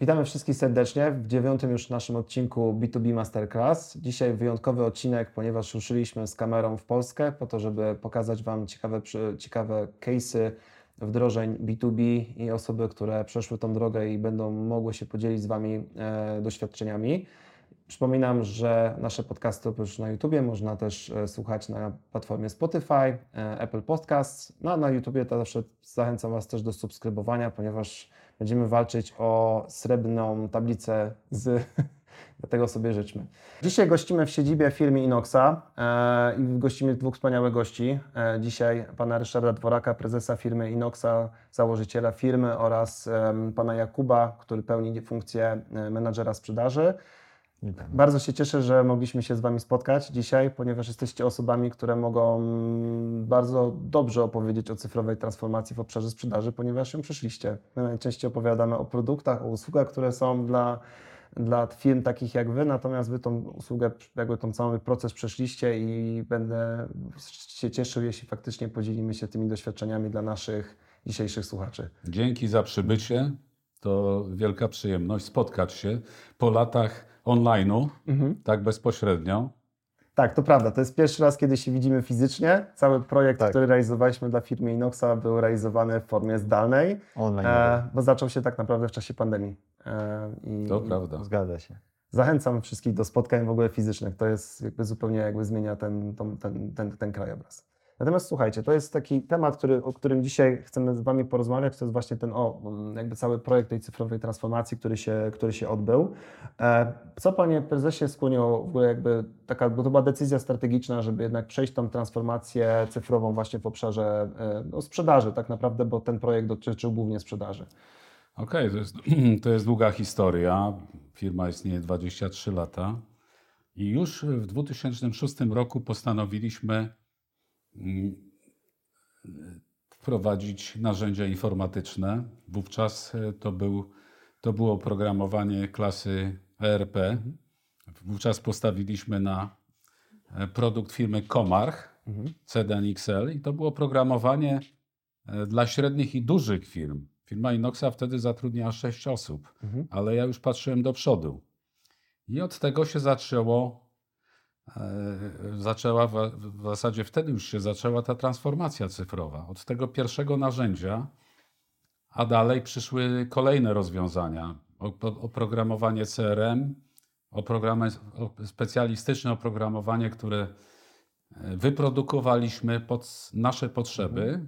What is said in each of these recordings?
Witamy wszystkich serdecznie w dziewiątym już naszym odcinku B2B Masterclass. Dzisiaj wyjątkowy odcinek, ponieważ ruszyliśmy z kamerą w Polskę po to, żeby pokazać Wam ciekawe, ciekawe case'y wdrożeń B2B i osoby, które przeszły tą drogę i będą mogły się podzielić z Wami e, doświadczeniami. Przypominam, że nasze podcasty oprócz na YouTubie można też e, słuchać na platformie Spotify, e, Apple Podcasts. No a na YouTubie to zawsze zachęcam Was też do subskrybowania, ponieważ będziemy walczyć o srebrną tablicę z Dlatego sobie życzmy. Dzisiaj gościmy w siedzibie firmy Inoxa e, i gościmy dwóch wspaniałych gości. E, dzisiaj pana Ryszarda Dworaka, prezesa firmy Inoxa, założyciela firmy oraz pana Jakuba, który pełni funkcję e, menadżera sprzedaży. Bardzo się cieszę, że mogliśmy się z Wami spotkać dzisiaj, ponieważ jesteście osobami, które mogą bardzo dobrze opowiedzieć o cyfrowej transformacji w obszarze sprzedaży, ponieważ ją przeszliście. My najczęściej opowiadamy o produktach, o usługach, które są dla, dla firm takich jak Wy, natomiast Wy tą usługę, jakby tą cały proces przeszliście i będę się cieszył, jeśli faktycznie podzielimy się tymi doświadczeniami dla naszych dzisiejszych słuchaczy. Dzięki za przybycie. To wielka przyjemność spotkać się po latach online'u, tak bezpośrednio. Tak, to prawda. To jest pierwszy raz, kiedy się widzimy fizycznie. Cały projekt, Tak. który realizowaliśmy dla firmy Inoxa, był realizowany w formie zdalnej, Online. e, bo zaczął się tak naprawdę w czasie pandemii. E, i, To prawda. Zgadza się. Zachęcam wszystkich do spotkań w ogóle fizycznych. To jest jakby zupełnie jakby zmienia ten, ten, ten, ten krajobraz. Natomiast słuchajcie, to jest taki temat, który, o którym dzisiaj chcemy z Wami porozmawiać. To jest właśnie ten o, jakby cały projekt tej cyfrowej transformacji, który się, który się odbył. E, Co Panie Prezesie skłoniło w ogóle jakby taka, bo to była decyzja strategiczna, żeby jednak przejść tą transformację cyfrową właśnie w obszarze e, no, sprzedaży tak naprawdę, bo ten projekt dotyczył głównie sprzedaży. Okej, to, jest, to jest długa historia. Firma istnieje 23 lata. I już w 2006 roku postanowiliśmy wprowadzić narzędzia informatyczne. Wówczas e, to, był, to było oprogramowanie klasy ERP. Wówczas postawiliśmy na e, produkt firmy Comarch, CDN-XL i to było programowanie e, dla średnich i dużych firm. Firma Inoxa wtedy zatrudniała 6 osób, ale ja już patrzyłem do przodu. I od tego się zaczęło, zaczęła, w, zasadzie wtedy już się zaczęła ta transformacja cyfrowa. Od tego pierwszego narzędzia, a dalej przyszły kolejne rozwiązania. Op- Oprogramowanie CRM, oprogramy, specjalistyczne oprogramowanie, które e, wyprodukowaliśmy pod nasze potrzeby.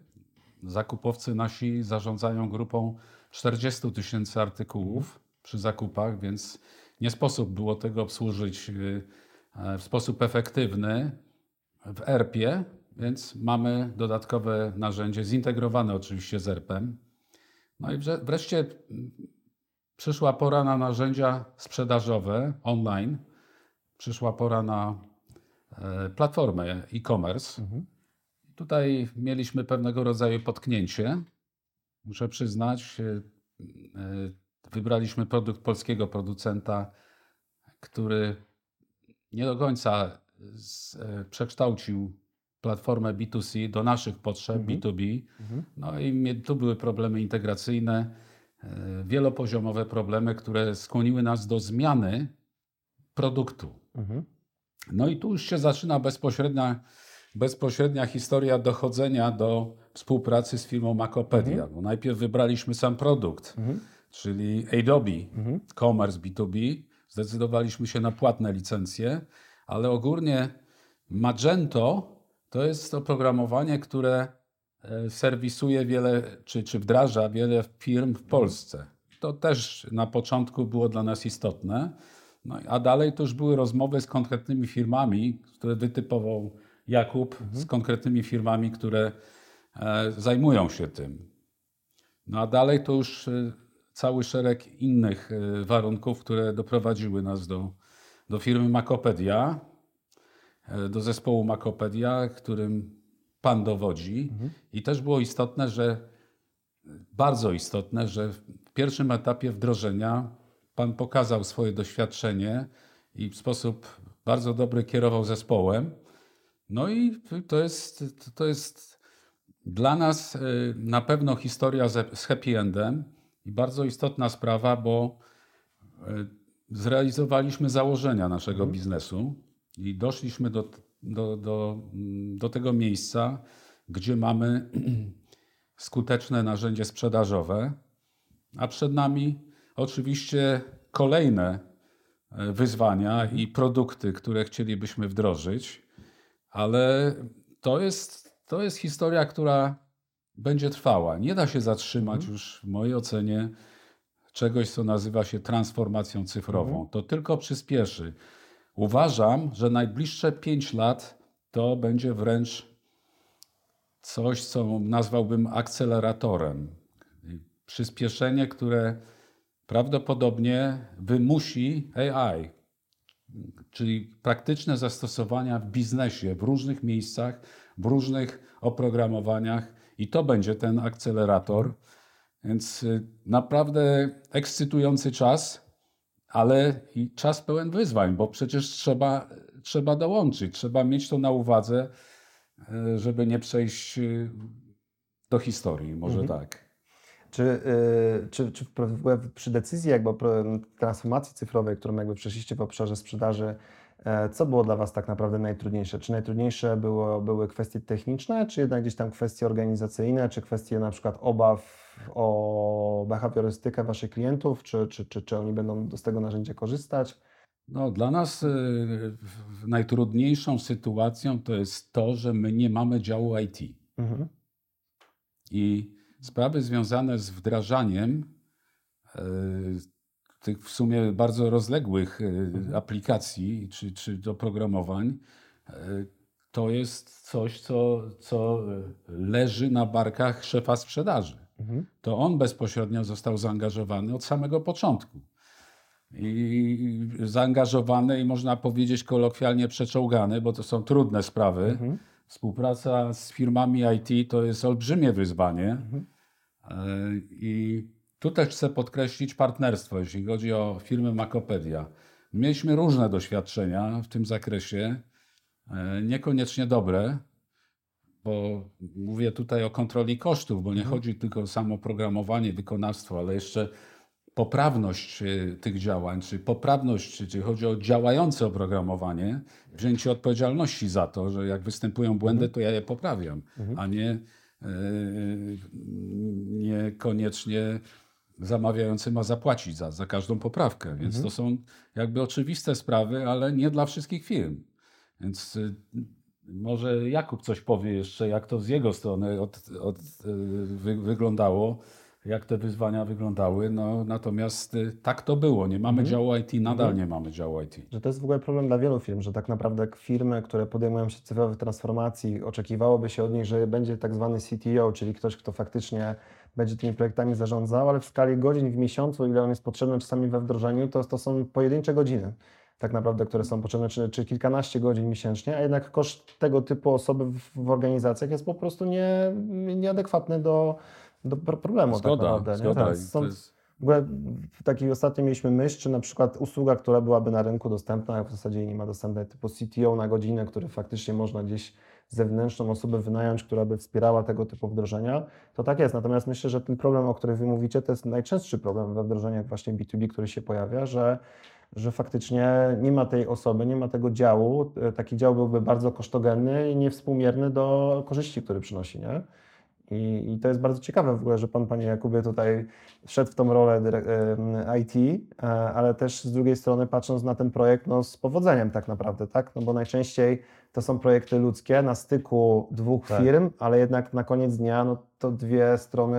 Zakupowcy nasi zarządzają grupą 40 tysięcy artykułów przy zakupach, więc nie sposób było tego obsłużyć y, w sposób efektywny w ERP-ie, więc mamy dodatkowe narzędzie, zintegrowane oczywiście z ERP-em. No i wreszcie przyszła pora na narzędzia sprzedażowe online. Przyszła pora na e, platformę e-commerce. Tutaj mieliśmy pewnego rodzaju potknięcie. Muszę przyznać, e, e, wybraliśmy produkt polskiego producenta, który nie do końca z, e, przekształcił platformę B2C do naszych potrzeb B2B. No i tu były problemy integracyjne, e, wielopoziomowe problemy, które skłoniły nas do zmiany produktu. No i tu już się zaczyna bezpośrednia, bezpośrednia historia dochodzenia do współpracy z firmą Macopedia. Bo najpierw wybraliśmy sam produkt, czyli Adobe Commerce B2B. Zdecydowaliśmy się na płatne licencje, ale ogólnie Magento to jest oprogramowanie, które e, serwisuje wiele, czy, czy wdraża wiele firm w Polsce. To też na początku było dla nas istotne. No, a dalej to już były rozmowy z konkretnymi firmami, które wytypował Jakub, z konkretnymi firmami, które e, zajmują się tym. No a dalej to już e, cały szereg innych e, warunków, które doprowadziły nas do, do firmy Macopedia, e, do zespołu Macopedia, którym Pan dowodzi. I też było istotne, że bardzo istotne, że w pierwszym etapie wdrożenia Pan pokazał swoje doświadczenie i w sposób bardzo dobry kierował zespołem. No i to jest, to jest dla nas y, na pewno historia z happy endem i bardzo istotna sprawa, bo zrealizowaliśmy założenia naszego biznesu i doszliśmy do, do, do, do tego miejsca, gdzie mamy skuteczne narzędzie sprzedażowe, a przed nami oczywiście kolejne e, wyzwania i produkty, które chcielibyśmy wdrożyć, ale to jest, to jest historia, która będzie trwała. Nie da się zatrzymać już w mojej ocenie czegoś, co nazywa się transformacją cyfrową. To tylko przyspieszy. Uważam, że najbliższe 5 lat to będzie wręcz coś, co nazwałbym akceleratorem. Przyspieszenie, które prawdopodobnie wymusi AI, czyli praktyczne zastosowania w biznesie, w różnych miejscach, w różnych oprogramowaniach, i to będzie ten akcelerator. Więc y, naprawdę ekscytujący czas, ale i czas pełen wyzwań, bo przecież trzeba, trzeba dołączyć, trzeba mieć to na uwadze, y, żeby nie przejść y, do historii, może Mhm. tak. Czy, czy, czy przy decyzji jakby transformacji cyfrowej, którą jakby przeszliście w obszarze sprzedaży, co było dla Was tak naprawdę najtrudniejsze? Czy najtrudniejsze było, były kwestie techniczne, czy jednak gdzieś tam kwestie organizacyjne, czy kwestie na przykład obaw o behawiorystykę Waszych klientów, czy, czy, czy, czy oni będą z tego narzędzia korzystać? No, dla nas y, najtrudniejszą sytuacją to jest to, że my nie mamy działu IT. Mhm. I sprawy związane z wdrażaniem e, tych w sumie bardzo rozległych e, aplikacji czy, czy oprogramowań, e, to jest coś, co, co leży na barkach szefa sprzedaży. Mhm. To on bezpośrednio został zaangażowany od samego początku. I zaangażowany i można powiedzieć kolokwialnie przeczołgany, bo to są trudne sprawy. Mhm. Współpraca z firmami IT to jest olbrzymie wyzwanie. Mhm. E, I tu też chcę podkreślić partnerstwo, jeśli chodzi o firmę Makopedia. Mieliśmy różne doświadczenia w tym zakresie, e, niekoniecznie dobre, bo mówię tutaj o kontroli kosztów, bo nie chodzi tylko o samo programowanie, wykonawstwo, ale jeszcze poprawność e, tych działań, czy poprawność, czy, chodzi o działające oprogramowanie, wzięcie odpowiedzialności za to, że jak występują błędy, to ja je poprawiam, a nie e, niekoniecznie zamawiający ma zapłacić za, za każdą poprawkę. Więc to są jakby oczywiste sprawy, ale nie dla wszystkich firm. Więc y, może Jakub coś powie jeszcze, jak to z jego strony od, od, y, wy, wyglądało, jak te wyzwania wyglądały. No, natomiast y, tak to było. Nie mamy działu IT, nadal nie mamy działu IT. Że to jest w ogóle problem dla wielu firm, że tak naprawdę firmy, które podejmują się cyfrowych transformacji, oczekiwałoby się od nich, że będzie tak zwany CTO, czyli ktoś, kto faktycznie będzie tymi projektami zarządzał, ale w skali godzin w miesiącu, ile on jest potrzebny czasami we wdrożeniu, to, to są pojedyncze godziny tak naprawdę, które są potrzebne, czy, czy kilkanaście godzin miesięcznie, a jednak koszt tego typu osoby w, w organizacjach jest po prostu nie, nieadekwatny do, do pro- problemu tak Zgoda, naprawdę. nie? zgoda. Jest, w ogóle w takiej ostatnio mieliśmy myśl, czy na przykład usługa, która byłaby na rynku dostępna, a w zasadzie nie ma dostępnej, typu CTO na godzinę, który faktycznie można gdzieś zewnętrzną osobę wynająć, która by wspierała tego typu wdrożenia, to tak jest. Natomiast myślę, że ten problem, o którym Wy mówicie, to jest najczęstszy problem we wdrożeniach właśnie B2B, który się pojawia, że że faktycznie nie ma tej osoby, nie ma tego działu. Taki dział byłby bardzo kosztogenny i niewspółmierny do korzyści, który przynosi, nie? I, I to jest bardzo ciekawe w ogóle, że Pan, Panie Jakubie, tutaj wszedł w tą rolę IT, e, ale też z drugiej strony patrząc na ten projekt no, z powodzeniem tak naprawdę, tak? No bo najczęściej to są projekty ludzkie na styku dwóch Tak. firm, ale jednak na koniec dnia no, to dwie strony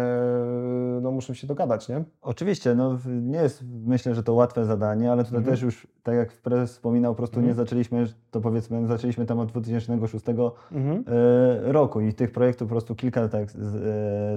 no, muszą się dogadać, nie? Oczywiście, no, nie jest, myślę, że to łatwe zadanie, ale tutaj Mhm. też już, tak jak prezes wspominał, po prostu Mhm. nie zaczęliśmy, to powiedzmy, zaczęliśmy tam od 2006 Mhm. e, roku i tych projektów po prostu kilka tak e,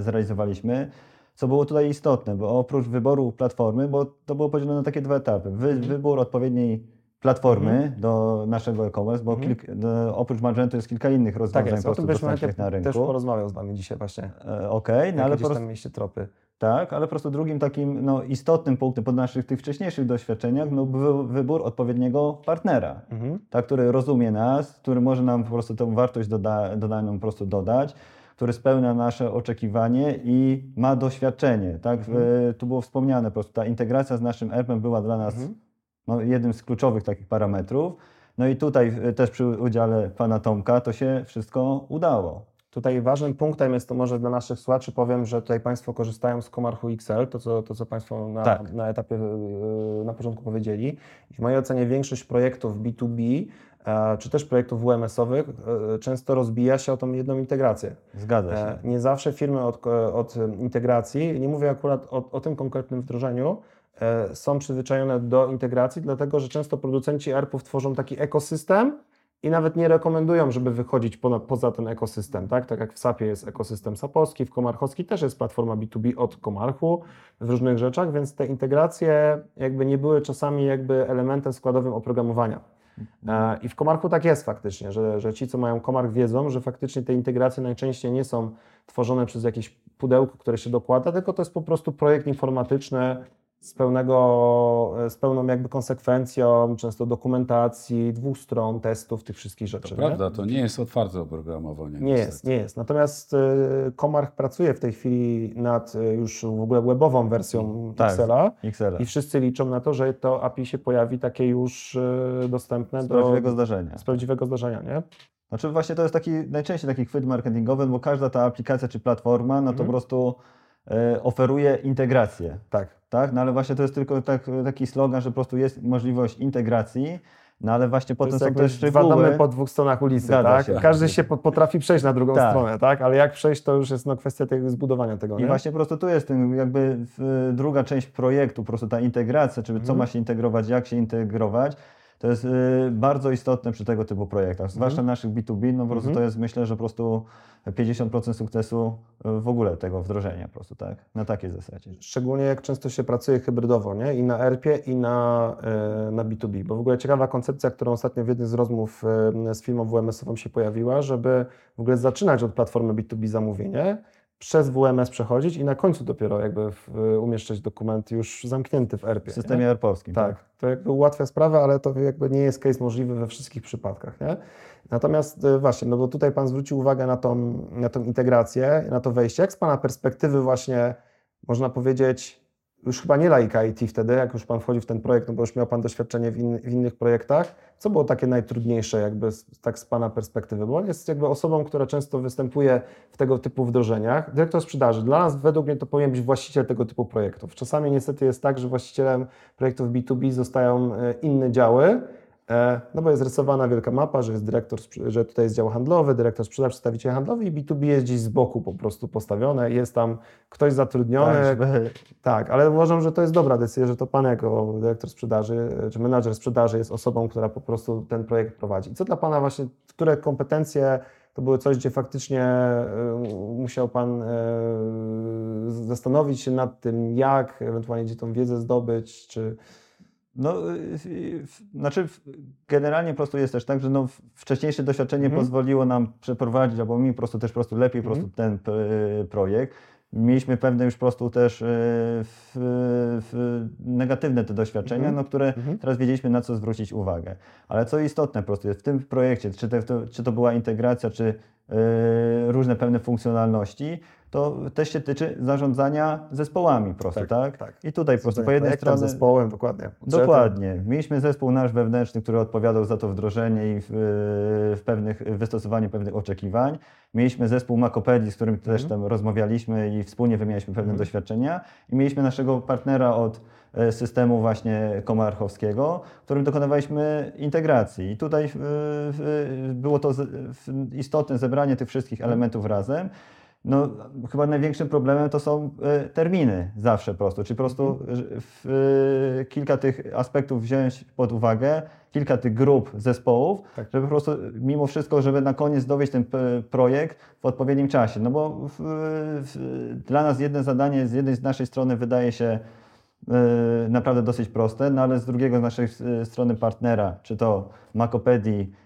zrealizowaliśmy. Co było tutaj istotne, bo oprócz wyboru platformy, bo to było podzielone na takie dwa etapy. Wy, Mhm. Wybór odpowiedniej platformy do naszego e-commerce, bo Mhm. kilk, do, oprócz Magento jest kilka innych Tak rozwiązań jest, po prostu dostępnych na rynku. też porozmawiał z Wami dzisiaj właśnie. E, Okej, no No, ale prostu tam mieliście tropy. tak, ale po prostu drugim takim no, istotnym punktem po naszych tych wcześniejszych doświadczeniach no, był wybór odpowiedniego partnera, Mhm. tak, który rozumie nas, który może nam po prostu tą wartość doda, dodaną po prostu dodać, który spełnia nasze oczekiwanie i ma doświadczenie. Tak? W- Tu było wspomniane po prostu, ta integracja z naszym ERP-em była dla nas Mhm. No, jednym z kluczowych takich parametrów. No i tutaj y, też przy udziale pana Tomka to się wszystko udało. Tutaj ważnym punktem jest to może dla naszych słuchaczy powiem, że tutaj Państwo korzystają z Komarchu XL, to co, to co Państwo na, Tak. na etapie, yy, na początku powiedzieli. W mojej ocenie większość projektów B2B, e, czy też projektów WMS-owych e, często rozbija się o tą jedną integrację. Zgadza się. E, Nie zawsze firmy od, od integracji, nie mówię akurat o, o tym konkretnym wdrożeniu, są przyzwyczajone do integracji, dlatego że często producenci ERP-ów tworzą taki ekosystem i nawet nie rekomendują, żeby wychodzić poza, ten ekosystem. Tak? tak jak w SAP-ie jest ekosystem sapowski, w Komarchowski też jest platforma B2B od Komarchu w różnych rzeczach, więc te integracje jakby nie były czasami jakby elementem składowym oprogramowania. E, I w Komarchu tak jest faktycznie, że, że ci, co mają Komarch wiedzą, że faktycznie te integracje najczęściej nie są tworzone przez jakieś pudełko, które się dokłada, tylko to jest po prostu projekt informatyczny z, pełnego, e, z pełną jakby konsekwencją, często dokumentacji, dwóch stron, testów, tych wszystkich rzeczy. To nie? prawda, to nie jest otwarte oprogramowanie. Nie jest, nie jest. Natomiast Komarch pracuje w tej chwili nad y, już w ogóle webową wersją Tak. Excela XL. i wszyscy liczą na to, że to API się pojawi takie już dostępne Z do prawdziwego zdarzenia. z prawdziwego zdarzenia, nie? Znaczy właśnie to jest taki najczęściej taki chwyt marketingowy, bo każda ta aplikacja czy platforma, no to Mhm. po prostu e, oferuje integrację. Tak. Tak? No ale właśnie to jest tylko tak, taki slogan, że po prostu jest możliwość integracji, no ale właśnie To potem są też dwa szczegóły. domy po dwóch stronach ulicy, Zgadza tak? się. Każdy się po- potrafi przejść na drugą Tak. stronę, tak? Ale jak przejść, to już jest no, kwestia tego zbudowania tego, I nie? właśnie po prostu tu jest ten, jakby druga część projektu, po prostu ta integracja, czyli co Mhm. ma się integrować, jak się integrować. To jest y, bardzo istotne przy tego typu projektach, zwłaszcza naszych B2B, no po prostu Mhm. to jest myślę, że po prostu 50% sukcesu y, w ogóle tego wdrożenia po prostu, tak? Na takiej zasadzie. Szczególnie jak często się pracuje hybrydowo, nie? I na ERP-ie, i na, e, na B2B. Bo w ogóle ciekawa koncepcja, którą ostatnio w jednej z rozmów z firmą WMS-ową się pojawiła, żeby w ogóle zaczynać od platformy B2B zamówienie, przez WMS przechodzić i na końcu dopiero jakby w, e, umieszczać dokument już zamknięty w ERP-ie. W systemie ERP-owskim. Tak, to jakby ułatwia sprawę, ale to jakby nie jest case możliwy we wszystkich przypadkach, nie? Natomiast e, właśnie, no bo tutaj Pan zwrócił uwagę na tą, na tą integrację, na to wejście. Jak z Pana perspektywy właśnie, można powiedzieć, już chyba nie laika IT wtedy, jak już Pan wchodzi w ten projekt, no bo już miał Pan doświadczenie w, in, w innych projektach, co było takie najtrudniejsze jakby z, tak z Pana perspektywy? Bo on jest jakby osobą, która często występuje w tego typu wdrożeniach. Dyrektor sprzedaży, dla nas według mnie to powinien być właściciel tego typu projektów. Czasami niestety jest tak, że właścicielem projektów B2B zostają e, inne działy, no bo jest rysowana wielka mapa, że jest dyrektor, że tutaj jest dział handlowy, dyrektor sprzedaży, przedstawiciel handlowy i B2B jest gdzieś z boku po prostu postawione, jest tam ktoś zatrudniony, Tak, tak, ale uważam, że to jest dobra decyzja, że to Pan jako dyrektor sprzedaży, e, czy menadżer sprzedaży jest osobą, która po prostu ten projekt prowadzi. I co dla Pana właśnie, które kompetencje to były coś, gdzie faktycznie e, musiał Pan e, zastanowić się nad tym, jak, ewentualnie gdzie tą wiedzę zdobyć, czy... No, y, y, znaczy generalnie po prostu jest też tak, że no, wcześniejsze doświadczenie Mhm. pozwoliło nam przeprowadzić, albo mi po prostu też po prostu lepiej po prostu ten p- projekt. Mieliśmy pewne już po prostu też y, w, w negatywne te doświadczenia, Mhm. no, które Mhm. teraz wiedzieliśmy na co zwrócić uwagę. Ale co istotne po prostu jest w tym projekcie, czy, to, czy to była integracja, czy y, różne pewne funkcjonalności, to też się tyczy zarządzania zespołami po prostu, Tak, tak? tak. I tutaj po prostu po jednej stronie... zespołem, dokładnie. Budżetem. Dokładnie. Mieliśmy zespół nasz wewnętrzny, który odpowiadał za to wdrożenie i w, w pewnych, w wystosowaniu pewnych oczekiwań. Mieliśmy zespół Makopedii, z którym też tam rozmawialiśmy i wspólnie wymienialiśmy pewne Mhm. doświadczenia. I mieliśmy naszego partnera od e, systemu właśnie komarchowskiego, którym dokonywaliśmy integracji. I tutaj w- było to w- istotne zebranie tych wszystkich elementów razem. No, chyba największym problemem to są e, terminy zawsze po prostu, czyli po prostu że w, e, kilka tych aspektów wziąć pod uwagę, kilka tych grup zespołów, Tak. żeby po prostu mimo wszystko, żeby na koniec dowieść ten projekt w odpowiednim czasie. No bo w, w, dla nas jedno zadanie z jednej z naszej strony wydaje się e, naprawdę dosyć proste, no ale z drugiego z naszej e, strony partnera, czy to Makopedii, e,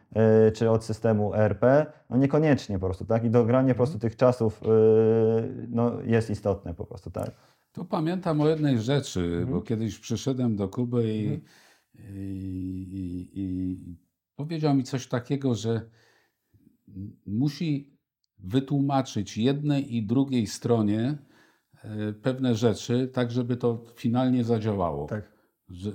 czy od systemu ERP, no niekoniecznie po prostu, tak? I dogranie po prostu tych czasów e, no, jest istotne po prostu, tak? Tu pamiętam o jednej rzeczy, Mhm. bo kiedyś przyszedłem do Kuby i, i, i, i powiedział mi coś takiego, że musi wytłumaczyć jednej i drugiej stronie e, pewne rzeczy, tak żeby to finalnie zadziałało. Tak. Że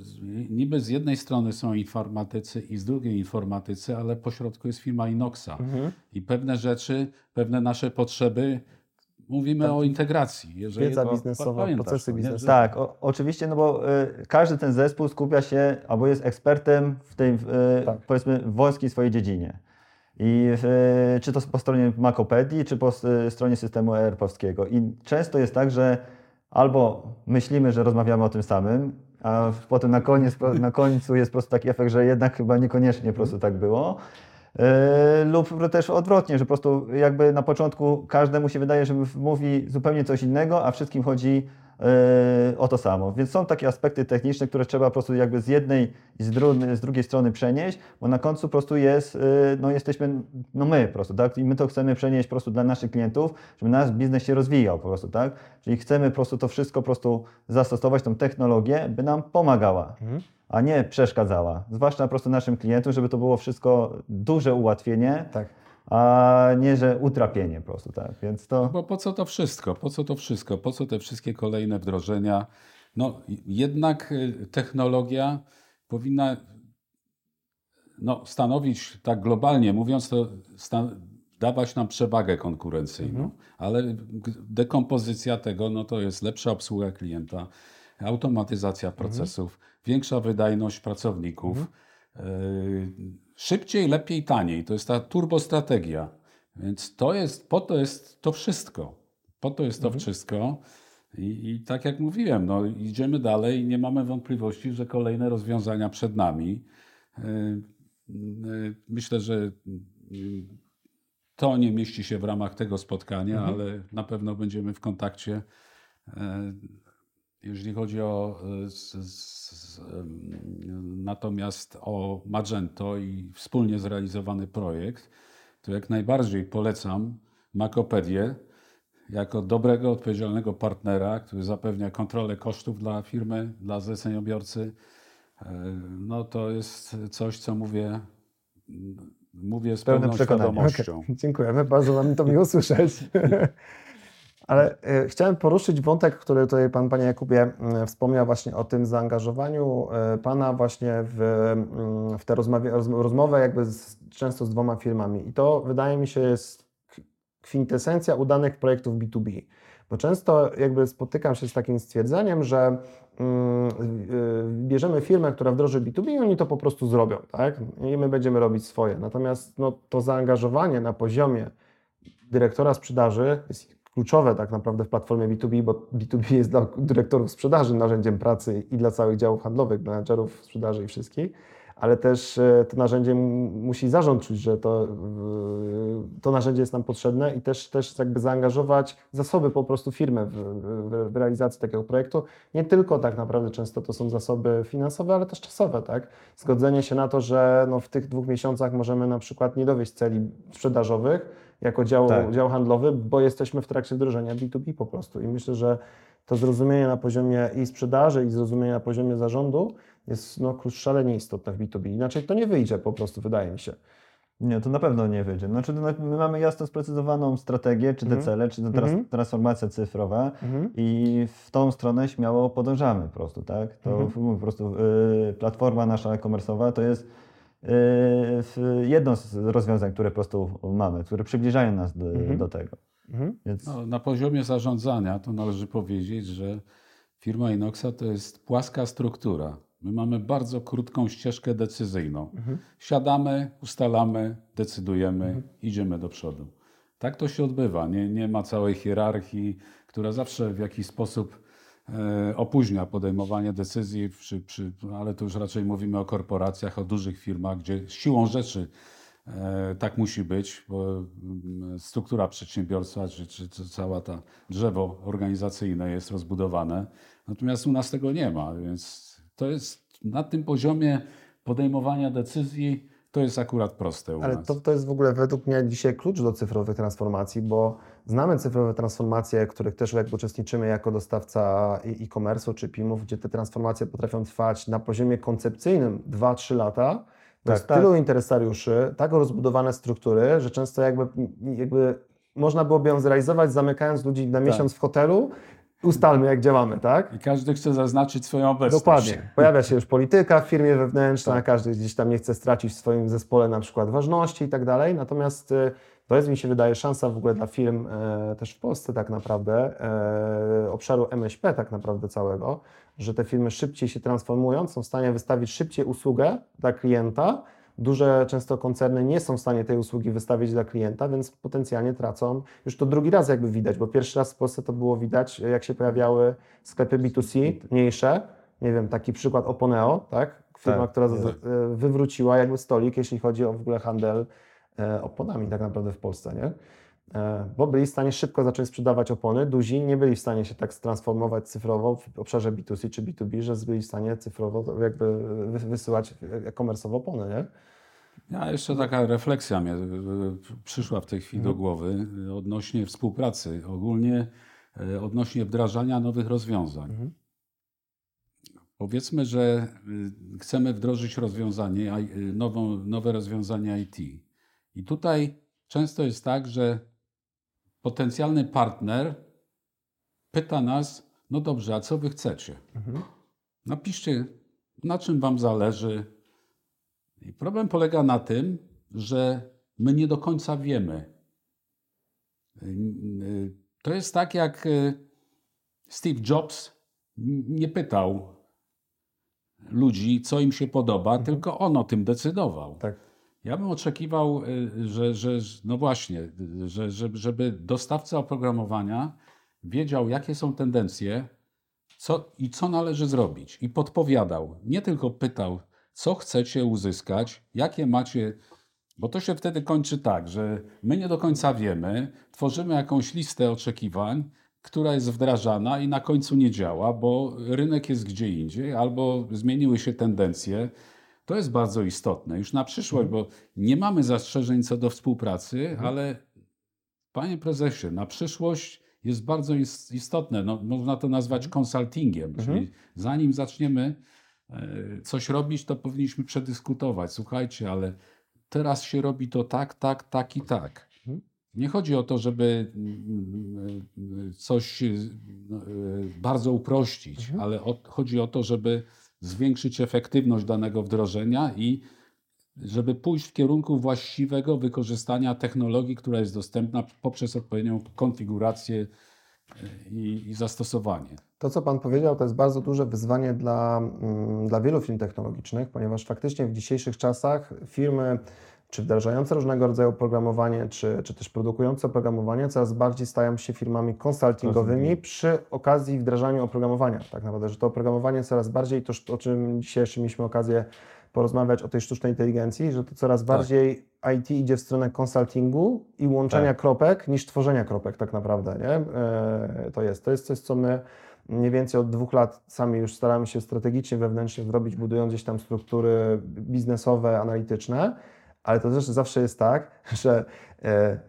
niby z jednej strony są informatycy i z drugiej informatycy, ale pośrodku jest firma Inoxa. Mhm. I pewne rzeczy, pewne nasze potrzeby, mówimy o integracji. Jeżeli Wiedza to- biznesowa, procesy biznesowe. Tak, o, oczywiście, no bo y, każdy ten zespół skupia się albo jest ekspertem w tej, y, Tak. powiedzmy, wąskiej swojej dziedzinie. I y, czy to po stronie Makopedii, czy po s- stronie systemu ERP-owskiego. I często jest tak, że albo myślimy, że rozmawiamy o tym samym, a potem na, koniec, na końcu jest po prostu taki efekt, że jednak chyba niekoniecznie po prostu tak było. Yy, lub też odwrotnie, że po prostu jakby na początku każdemu się wydaje, że mówi zupełnie coś innego, a wszystkim chodzi o to samo. Więc są takie aspekty techniczne, które trzeba po prostu jakby z jednej i z, dru- z drugiej strony przenieść, bo na końcu po prostu jest, yy, no jesteśmy, no my po prostu, tak? I my to chcemy przenieść po prostu dla naszych klientów, żeby nasz biznes się rozwijał po prostu, tak? Czyli chcemy po prostu to wszystko po prostu zastosować, tą technologię, by nam pomagała Mhm. a nie przeszkadzała. Zwłaszcza po prostu naszym klientom, żeby to było wszystko duże ułatwienie, Tak. A nie, że utrapienie po prostu, tak. Więc to. Bo po co to wszystko? Po co to wszystko? Po co te wszystkie kolejne wdrożenia? No, jednak y, technologia powinna no, stanowić, tak globalnie mówiąc, to dawać nam przewagę konkurencyjną, ale g- dekompozycja tego no, to jest lepsza obsługa klienta, automatyzacja procesów, większa wydajność pracowników, y, szybciej, lepiej, taniej. To jest ta turbostrategia. Więc to jest, po to jest to wszystko. Po to jest to wszystko. I, I tak jak mówiłem, no, idziemy dalej i nie mamy wątpliwości, że kolejne rozwiązania przed nami. Y, y, Myślę, że y, to nie mieści się w ramach tego spotkania, ale na pewno będziemy w kontakcie. Jeżeli chodzi o e, z, z, natomiast o Magento i wspólnie zrealizowany projekt, to jak najbardziej polecam Makopedię jako dobrego, odpowiedzialnego partnera, który zapewnia kontrolę kosztów dla firmy, dla zleceniobiorcy. E, No to jest coś, co mówię, mówię z pełną przekonaniem. świadomością. Okej, Dziękujemy, bardzo nam to miło słyszeć. Ale e, chciałem poruszyć wątek, który tutaj Pan, Panie Jakubie, m, wspomniał właśnie o tym zaangażowaniu e, Pana właśnie w, mm, w tę rozmowę jakby z, często z dwoma firmami. I to wydaje mi się jest kwintesencja udanych projektów B2B. Bo często jakby spotykam się z takim stwierdzeniem, że mm, y, bierzemy firmę, która wdroży B2B i oni to po prostu zrobią, tak? I my będziemy robić swoje. Natomiast no, to zaangażowanie na poziomie dyrektora sprzedaży jest kluczowe tak naprawdę w platformie B2B, bo B2B jest dla dyrektorów sprzedaży narzędziem pracy i dla całych działów handlowych, menadżerów sprzedaży i wszystkich, ale też e, to narzędzie musi zarząd czuć, że to, to narzędzie jest nam potrzebne i też, też jakby zaangażować zasoby po prostu firmy w, w, w realizację takiego projektu. Nie tylko tak naprawdę często to są zasoby finansowe, ale też czasowe, tak? Zgodzenie się na to, że no w tych dwóch miesiącach możemy na przykład nie dowieść celi sprzedażowych jako dział, Tak. dział handlowy, bo jesteśmy w trakcie wdrożenia B2B po prostu. I myślę, że to zrozumienie na poziomie i sprzedaży, i zrozumienie na poziomie zarządu jest no, szalenie istotne w B2B. Inaczej to nie wyjdzie po prostu, wydaje mi się. Nie, to na pewno nie wyjdzie. Znaczy, no, my mamy jasno sprecyzowaną strategię, czy te Mhm. cele, czy trans- Mhm. transformacja cyfrowa Mhm. i w tą stronę śmiało podążamy po prostu, tak? To Mhm. mówię, po prostu y, platforma nasza e-commerce'owa to jest jedno z rozwiązań, które po prostu mamy, które przybliżają nas do, Mhm. do tego. Mhm. Więc No, na poziomie zarządzania to należy powiedzieć, że firma Inoxa to jest płaska struktura. My mamy bardzo krótką ścieżkę decyzyjną. Mhm. Siadamy, ustalamy, decydujemy, idziemy do przodu. Tak to się odbywa. Nie, nie ma całej hierarchii, która zawsze w jakiś sposób opóźnia podejmowanie decyzji, przy, przy, ale tu już raczej mówimy o korporacjach, o dużych firmach, gdzie siłą rzeczy e, tak musi być, bo mm, struktura przedsiębiorstwa, czy, czy, czy cała ta drzewo organizacyjne jest rozbudowane. Natomiast u nas tego nie ma, więc to jest na tym poziomie podejmowania decyzji, to jest akurat proste u Ale nas. to, to jest w ogóle według mnie dzisiaj klucz do cyfrowych transformacji, bo znamy cyfrowe transformacje, których też jak uczestniczymy jako dostawca e- e-commerce'u czy PIM-ów, gdzie te transformacje potrafią trwać na poziomie koncepcyjnym 2-3 lata. To Tak, jest tak. tylu interesariuszy, tak rozbudowane struktury, że często jakby, jakby można byłoby ją zrealizować zamykając ludzi Tak. na miesiąc w hotelu. Ustalmy, jak działamy, tak? I każdy chce zaznaczyć swoją obecność. Dokładnie. Pojawia się już polityka w firmie wewnętrzna, Tak. każdy gdzieś tam nie chce stracić w swoim zespole na przykład ważności i tak dalej. Natomiast y, to jest, mi się wydaje, szansa w ogóle dla firm e, też w Polsce tak naprawdę, e, obszaru MŚP tak naprawdę całego, że te firmy szybciej się transformują, są w stanie wystawić szybciej usługę dla klienta. Duże często koncerny nie są w stanie tej usługi wystawić dla klienta, więc potencjalnie tracą. Już to drugi raz jakby widać, bo pierwszy raz w Polsce to było widać, jak się pojawiały sklepy B2C mniejsze. Nie wiem, taki przykład Oponeo, tak? Firma, Tak, która tak. wywróciła jakby stolik, jeśli chodzi o w ogóle handel oponami tak naprawdę w Polsce, nie? E, Bo byli w stanie szybko zacząć sprzedawać opony. Duzi nie byli w stanie się tak transformować cyfrowo w obszarze B2C czy B2B, że byli w stanie cyfrowo jakby wy- wysyłać e-commerce'owo opony, nie? Ja jeszcze taka refleksja mnie przyszła w tej chwili Mhm. do głowy y, odnośnie współpracy, ogólnie odnośnie wdrażania nowych rozwiązań. Mhm. Powiedzmy, że y, chcemy wdrożyć rozwiązanie, y, nową, nowe rozwiązanie IT. I tutaj często jest tak, że potencjalny partner pyta nas, no dobrze, a co wy chcecie? Mhm. Napiszcie, na czym Wam zależy. I problem polega na tym, że my nie do końca wiemy. To jest tak, jak y, Steve Jobs nie pytał ludzi, co im się podoba, tylko on o tym decydował. Tak. Ja bym oczekiwał, y, że, że no właśnie, że, żeby dostawca oprogramowania wiedział, jakie są tendencje co, i co należy zrobić. I podpowiadał. Nie tylko pytał, co chcecie uzyskać, jakie macie. Bo to się wtedy kończy tak, że my nie do końca wiemy, tworzymy jakąś listę oczekiwań, która jest wdrażana i na końcu nie działa, bo rynek jest gdzie indziej, albo zmieniły się tendencje. To jest bardzo istotne już na przyszłość, bo nie mamy zastrzeżeń co do współpracy, ale panie prezesie, na przyszłość jest bardzo is- istotne. No, można to nazwać konsultingiem, czyli zanim zaczniemy e, coś robić, to powinniśmy przedyskutować. Słuchajcie, ale teraz się robi to tak, tak, tak i tak. Mhm. Nie chodzi o to, żeby mm, mm, coś e, no, e, bardzo uprościć, ale chodzi o to, żeby zwiększyć efektywność danego wdrożenia i żeby pójść w kierunku właściwego wykorzystania technologii, która jest dostępna poprzez odpowiednią konfigurację e, i, i zastosowanie. To, co Pan powiedział, to jest bardzo duże wyzwanie dla, mm, dla wielu firm technologicznych, ponieważ faktycznie w dzisiejszych czasach firmy, czy wdrażające różnego rodzaju oprogramowanie, czy, czy też produkujące oprogramowanie, coraz bardziej stają się firmami konsultingowymi przy okazji wdrażania oprogramowania. Tak naprawdę, że to oprogramowanie coraz bardziej, to o czym dzisiaj jeszcze mieliśmy okazję porozmawiać, o tej sztucznej inteligencji, że to coraz bardziej IT idzie w stronę konsultingu i łączenia Tak. kropek niż tworzenia kropek tak naprawdę, nie? E, to jest. To jest coś, co my mniej więcej od dwóch lat sami już staramy się strategicznie, wewnętrznie zrobić, budując gdzieś tam struktury biznesowe, analityczne, ale to też zawsze jest tak, że e,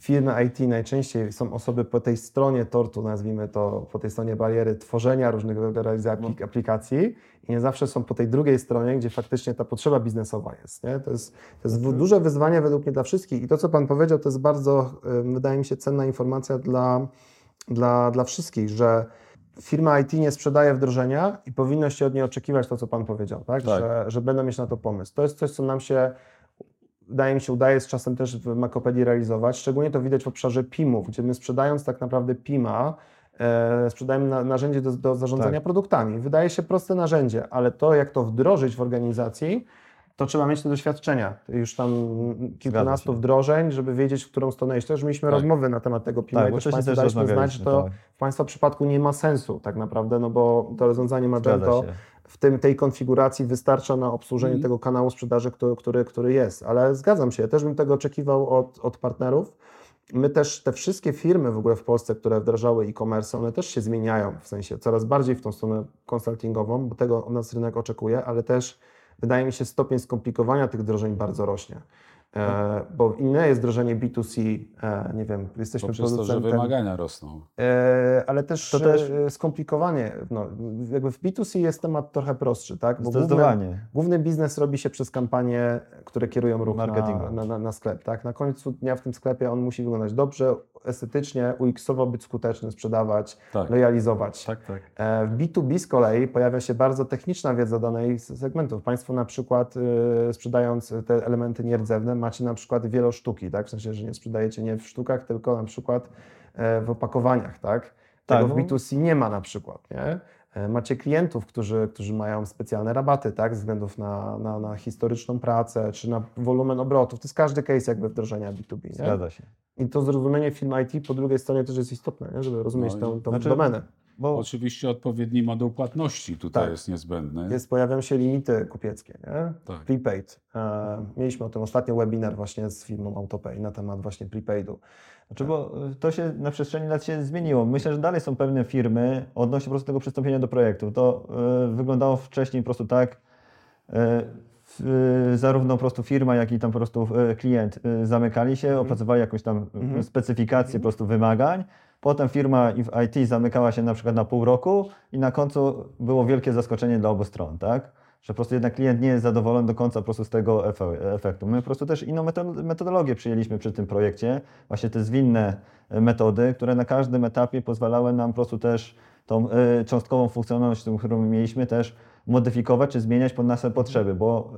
firmy IT najczęściej są osoby po tej stronie tortu, nazwijmy to, po tej stronie bariery tworzenia różnego rodzaju aplik- aplikacji i nie zawsze są po tej drugiej stronie, gdzie faktycznie ta potrzeba biznesowa jest. Nie? To jest, to jest w- duże wyzwanie według mnie dla wszystkich i to, co Pan powiedział, to jest bardzo, wydaje mi się, cenna informacja dla, dla, dla wszystkich, że firma IT nie sprzedaje wdrożenia i powinno się od niej oczekiwać to, co Pan powiedział, tak? Tak. Że, że będą mieć na to pomysł. To jest coś, co nam się, wydaje mi się, udaje z czasem też w Makopedii realizować. Szczególnie to widać w obszarze PIM-ów, gdzie my sprzedając tak naprawdę PIM-a, e, sprzedajemy na, narzędzie do, do zarządzania Tak. produktami. Wydaje się proste narzędzie, ale to, jak to wdrożyć w organizacji, to trzeba mieć te doświadczenia. Już tam kilkunastu wdrożeń, żeby wiedzieć, w którą stronę iść. Też mieliśmy Tak. rozmowy na temat tego PIM-a Tak, i też też daliśmy znać, że to tak. w Państwa przypadku nie ma sensu tak naprawdę, no bo to rozwiązanie Magento. W tym, tej konfiguracji wystarcza na obsłużenie Mhm. tego kanału sprzedaży, który, który, który jest. Ale zgadzam się, ja też bym tego oczekiwał od, od partnerów. My też, te wszystkie firmy w ogóle w Polsce, które wdrażały e-commerce, one też się zmieniają, w sensie coraz bardziej w tą stronę konsultingową, bo tego od nas rynek oczekuje, ale też wydaje mi się stopień skomplikowania tych wdrożeń bardzo rośnie. E, bo inne jest wdrożenie B2C, e, nie wiem, jesteśmy Poprzez to, że producentem, wymagania rosną. e, ale też, To też- skomplikowanie. No, jakby w B2C jest temat trochę prostszy, tak? Bo główny, Zdecydowanie. główny biznes robi się przez kampanie, które kierują ruch na, na, na sklep, tak? Na końcu dnia w tym sklepie on musi wyglądać dobrze, estetycznie, UX-owo być skuteczny, sprzedawać, Tak, lojalizować. tak, tak. E, W B2B z kolei pojawia się bardzo techniczna wiedza danej z segmentów. Państwo na przykład y, sprzedając te elementy nierdzewne macie na przykład wielosztuki, tak? W sensie, że nie sprzedajecie nie w sztukach, tylko na przykład e, w opakowaniach, tak? Tak, Tego w no. B2C nie ma na przykład, nie? E, Macie klientów, którzy, którzy mają specjalne rabaty, tak? Z względów na, na, na historyczną pracę, czy na wolumen obrotów. To jest każdy case jakby wdrożenia B2B, nie? Zgadza się. I to zrozumienie firmy IT po drugiej stronie też jest istotne, nie? żeby rozumieć No tą, tą Znaczy- domenę. Bo Oczywiście odpowiedni model płatności tutaj Tak. jest niezbędny. jest, pojawiają się limity kupieckie, nie? Tak. prepaid. E, mieliśmy o tym ostatnio webinar właśnie z firmą Autopay na temat właśnie prepaidu. Znaczy, bo to się na przestrzeni lat się zmieniło. Myślę, że dalej są pewne firmy odnośnie po prostu tego przystąpienia do projektu. To y, wyglądało wcześniej po prostu tak, w- y, zarówno po prostu firma, jak i tam po prostu y, klient y, zamykali się, opracowali jakąś tam Mhm. specyfikację po prostu wymagań. Potem firma w IT zamykała się na przykład na pół roku i na końcu było wielkie zaskoczenie dla obu stron, tak? Że po prostu jednak klient nie jest zadowolony do końca po prostu z tego efe- efektu. My po prostu też inną meto- metodologię przyjęliśmy przy tym projekcie, właśnie te zwinne e, metody, które na każdym etapie pozwalały nam po prostu też tą e, cząstkową funkcjonalność, którą mieliśmy, też modyfikować czy zmieniać pod nasze potrzeby, bo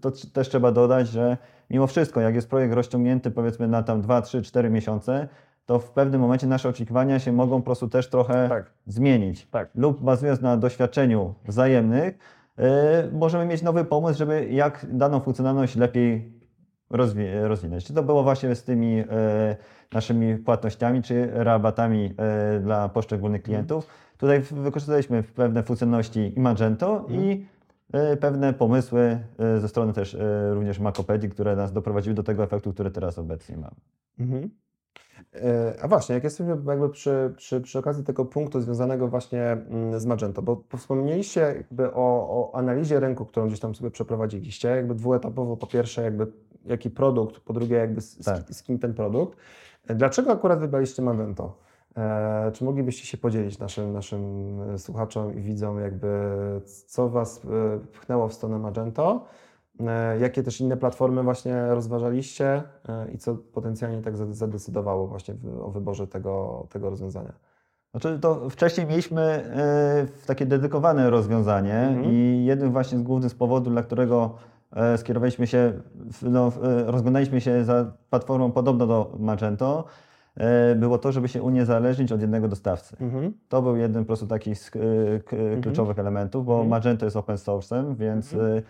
to też trzeba dodać, że mimo wszystko, jak jest projekt rozciągnięty powiedzmy na tam 2, 3, 4 miesiące, to w pewnym momencie nasze oczekiwania się mogą po prostu też trochę Tak. zmienić. Tak. Lub bazując na doświadczeniu wzajemnych, yy, możemy mieć nowy pomysł, żeby jak daną funkcjonalność lepiej rozwi- rozwinąć. Czy to było właśnie z tymi yy, naszymi płatnościami, czy rabatami yy, dla poszczególnych klientów. Tutaj wykorzystaliśmy pewne funkcjonalności i Magento i yy, pewne pomysły yy, ze strony też yy, również Macopedii, które nas doprowadziły do tego efektu, który teraz obecnie mamy. Mhm. E, A właśnie, jak jesteśmy jakby przy, przy, przy okazji tego punktu związanego właśnie mm, z Magento, bo wspomnieliście jakby o, o analizie rynku, którą gdzieś tam sobie przeprowadziliście, jakby dwuetapowo, po pierwsze jakby jaki produkt, po drugie jakby z, Tak. z kim ten produkt. E, Dlaczego akurat wybraliście Magento? E, czy moglibyście się podzielić naszym, naszym słuchaczom i widzom jakby co Was pchnęło w stronę Magento? E, Jakie też inne platformy właśnie rozważaliście e, i co potencjalnie tak zade- zadecydowało właśnie o wyborze tego, tego rozwiązania? Znaczy to wcześniej mieliśmy e, takie dedykowane rozwiązanie Mhm. i jednym właśnie z głównych powodów, dla którego skierowaliśmy się, no, rozglądaliśmy się za platformą podobną do Magento, było to, żeby się uniezależnić od jednego dostawcy. Mhm. To był jeden po prostu takich z, k, kluczowych elementów, bo Mhm. Magento jest open source'em, więc e,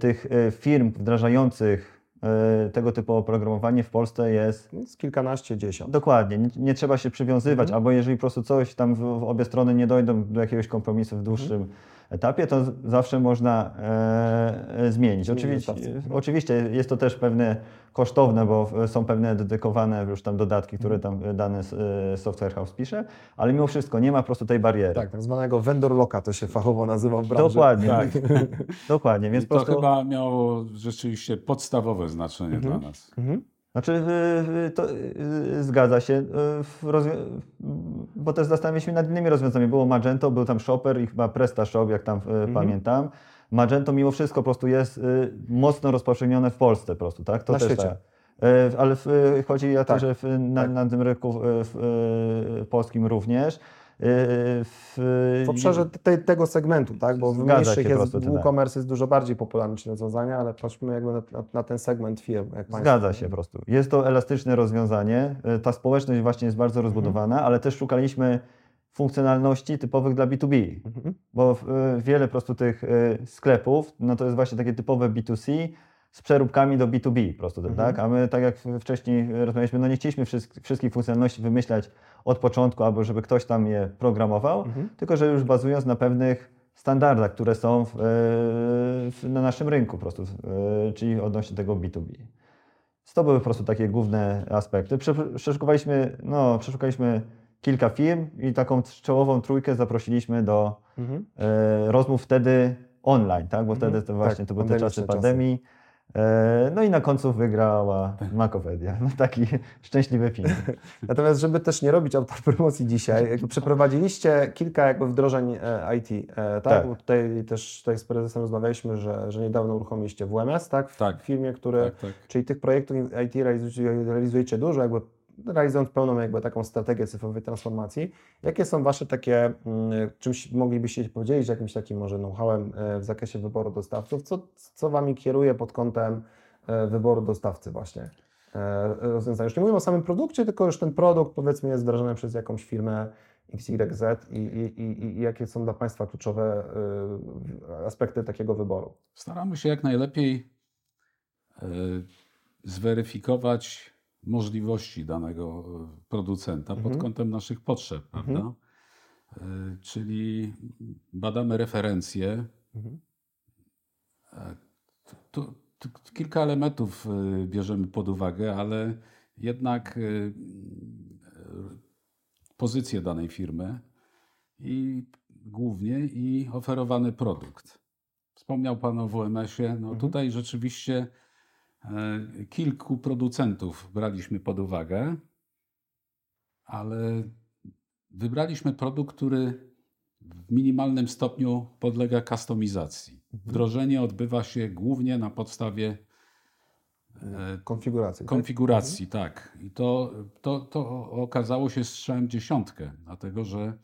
tych e, firm wdrażających e, tego typu oprogramowanie w Polsce jest Z kilkanaście, dziesiąt. Dokładnie, nie, nie trzeba się przywiązywać, Mhm. albo jeżeli po prostu coś tam w, w obie strony nie dojdą do jakiegoś kompromisu w dłuższym Mhm. Etapie, to zawsze można e, e, zmienić. Oczywiście, oczywiście jest to też pewne kosztowne, bo są pewne dedykowane już tam dodatki, które Mhm. tam dany s- e, software house pisze, ale mimo wszystko nie ma po prostu tej bariery. Tak, tak zwanego vendor locka to się fachowo nazywa w branży. Dokładnie, Tak. dokładnie, więc I po to prostu... chyba miało rzeczywiście podstawowe znaczenie Mhm. dla nas. Mhm. Znaczy, y, y, to y, zgadza się, bo też zastanawialiśmy się nad innymi rozwiązaniami. Było Magento, był tam Shopper i chyba PrestaShop, jak tam y, pamiętam. Magento mimo wszystko po prostu jest mocno rozpowszechnione w Polsce po prostu, tak? To Na też świecie. tak. Ale w, chodzi o to, Tak, że w, na, tak. na tym rynku w, polskim również. Y, W, W obszarze te, tego segmentu, tak? Bo w mniejszych jest. WooCommerce jest dużo bardziej popularny niż rozwiązania, ale patrzmy jakby na, na, ten segment firm. Zgadza się po prostu. Jest to elastyczne rozwiązanie. Y, Ta społeczność właśnie jest bardzo rozbudowana, ale też szukaliśmy funkcjonalności typowych dla B2B. Mhm. Bo y, wiele po prostu tych y, sklepów, no to jest właśnie takie typowe B2C z przeróbkami do B2B po prostu, Mhm. tak? A my, tak jak wcześniej rozmawialiśmy, no nie chcieliśmy wszystk- wszystkich funkcjonalności wymyślać od początku, albo żeby ktoś tam je programował, Mhm. tylko że już bazując na pewnych standardach, które są w, y, w, na naszym rynku po prostu, y, czyli odnośnie tego B2B. Więc To były po prostu takie główne aspekty. Prze- Przeszukaliśmy, no, przeszukaliśmy kilka firm i taką czołową trójkę zaprosiliśmy do Mhm. e, rozmów wtedy online, tak? bo Mhm. wtedy to właśnie Tak, to były te czasy czasy. pandemii. E, No i na końcu wygrała Makopedia. No taki szczęśliwy film. Natomiast, żeby też nie robić autopromocji dzisiaj, jakby przeprowadziliście kilka jakby wdrożeń e, IT, e, tak? Tak. Tutaj też tutaj z prezesem rozmawialiśmy, że, że niedawno uruchomiliście WMS, tak? W Tak. firmie, który, Tak, tak. czyli tych projektów IT realizujecie, realizujecie dużo, jakby realizując pełną jakby taką strategię cyfrowej transformacji. Jakie są Wasze takie, mm, czymś moglibyście się podzielić, jakimś takim może know-howem e, w zakresie wyboru dostawców? Co, co Wami kieruje pod kątem e, wyboru dostawcy właśnie? e, rozwiązania. Już nie mówimy o samym produkcie, tylko już ten produkt powiedzmy jest wdrażany przez jakąś firmę XYZ i, i, i, i jakie są dla Państwa kluczowe aspekty takiego wyboru? Staramy się jak najlepiej zweryfikować możliwości danego e, producenta pod Mhm. kątem naszych potrzeb, Mhm. prawda? E, Czyli badamy referencje. Mhm. E, Tu, tu kilka elementów bierzemy pod uwagę, ale jednak pozycję danej firmy i głównie i oferowany produkt. Wspomniał Pan o WMS-ie. No tutaj rzeczywiście kilku producentów braliśmy pod uwagę, ale wybraliśmy produkt, który w minimalnym stopniu podlega kustomizacji. Wdrożenie odbywa się głównie na podstawie e, Konfiguracji. tak? konfiguracji, tak. I to, to, to okazało się strzałem dziesiątkę, dlatego że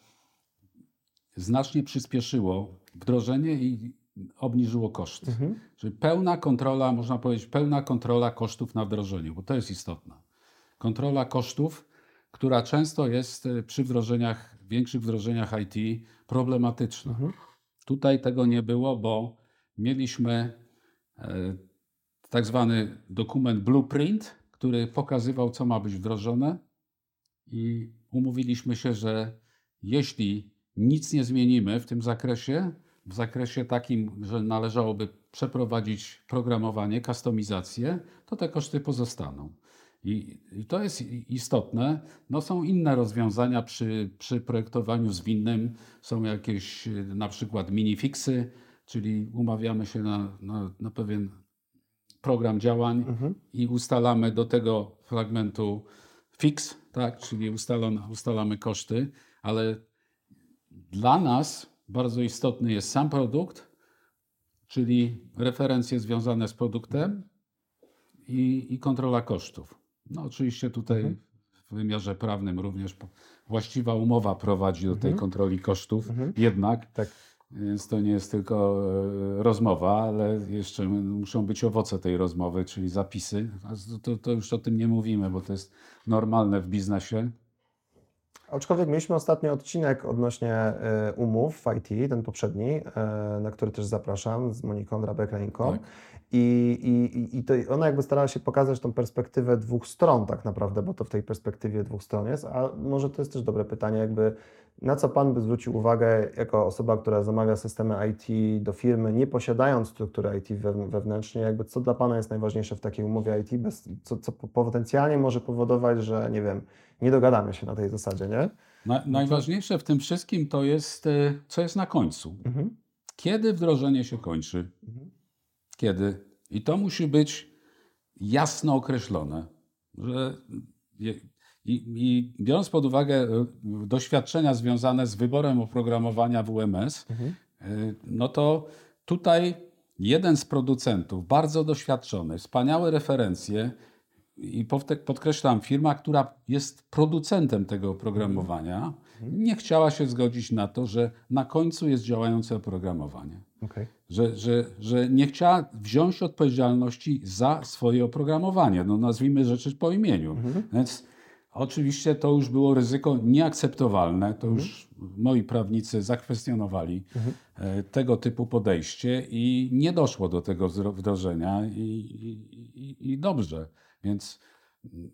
znacznie przyspieszyło wdrożenie i obniżyło koszty. Mhm. Czyli pełna kontrola, można powiedzieć, pełna kontrola kosztów na wdrożeniu, bo to jest istotne. Kontrola kosztów, która często jest e, przy wdrożeniach, większych wdrożeniach IT problematyczna. Mhm. Tutaj tego nie było, bo mieliśmy e, tak zwany dokument blueprint, który pokazywał, co ma być wdrożone, i umówiliśmy się, że jeśli nic nie zmienimy w tym zakresie, w zakresie takim, że należałoby przeprowadzić programowanie, kustomizację, to te koszty pozostaną. I, I to jest istotne. No są inne rozwiązania przy, przy projektowaniu zwinnym. Są jakieś y, na przykład minifixy, czyli umawiamy się na, na, na pewien program działań Mhm. i ustalamy do tego fragmentu fix, tak, czyli ustalamy koszty, ale dla nas bardzo istotny jest sam produkt, czyli referencje związane z produktem i, i kontrola kosztów. No oczywiście tutaj w wymiarze prawnym również właściwa umowa prowadzi do tej kontroli kosztów, jednak Tak. więc to nie jest tylko e, rozmowa, ale jeszcze muszą być owoce tej rozmowy, czyli zapisy. To, to już o tym nie mówimy, bo to jest normalne w biznesie. Aczkolwiek mieliśmy ostatnio odcinek odnośnie e, umów w IT, ten poprzedni, e, na który też zapraszam z Moniką Drabek-Reńką. Tak. I, i, i- to ona jakby starała się pokazać tą perspektywę dwóch stron tak naprawdę, bo to w tej perspektywie dwóch stron jest, a może to jest też dobre pytanie, jakby na co Pan by zwrócił uwagę jako osoba, która zamawia systemy IT do firmy, nie posiadając struktury IT we- wewnętrznie, jakby co dla Pana jest najważniejsze w takiej umowie IT, bez, co, co potencjalnie może powodować, że nie wiem, nie dogadamy się na tej zasadzie, nie? Na, najważniejsze w tym wszystkim to jest, e, co jest na końcu. Mhm. Kiedy wdrożenie się kończy? Mhm. Kiedy? I to musi być jasno określone, że i, i biorąc pod uwagę e, doświadczenia związane z wyborem oprogramowania WMS, Mhm. e, no to tutaj jeden z producentów, bardzo doświadczony, wspaniałe referencje i podkreślam, firma, która jest producentem tego oprogramowania, nie chciała się zgodzić na to, że na końcu jest działające oprogramowanie Okej. że, że, że nie chciała wziąć odpowiedzialności za swoje oprogramowanie. No nazwijmy rzeczy po imieniu. Więc oczywiście to już było ryzyko nieakceptowalne. To już moi prawnicy zakwestionowali e, tego typu podejście i nie doszło do tego wdrożenia i, i, i dobrze. Więc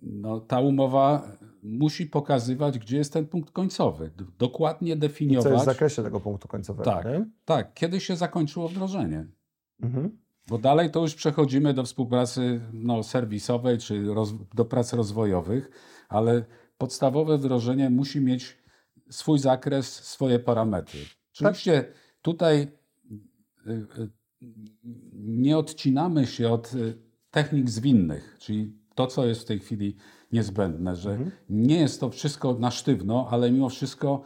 no, ta umowa musi pokazywać, gdzie jest ten punkt końcowy. Dokładnie Co definiować. jest w zakresie tego punktu końcowego, Tak, nie? tak. Kiedy się zakończyło wdrożenie? Mhm. Bo dalej to już przechodzimy do współpracy no, serwisowej czy do prac rozwojowych, ale podstawowe wdrożenie musi mieć swój zakres, swoje parametry. Oczywiście tutaj y, y, nie odcinamy się od y, technik zwinnych, czyli to, co jest w tej chwili niezbędne, że nie jest to wszystko na sztywno, ale mimo wszystko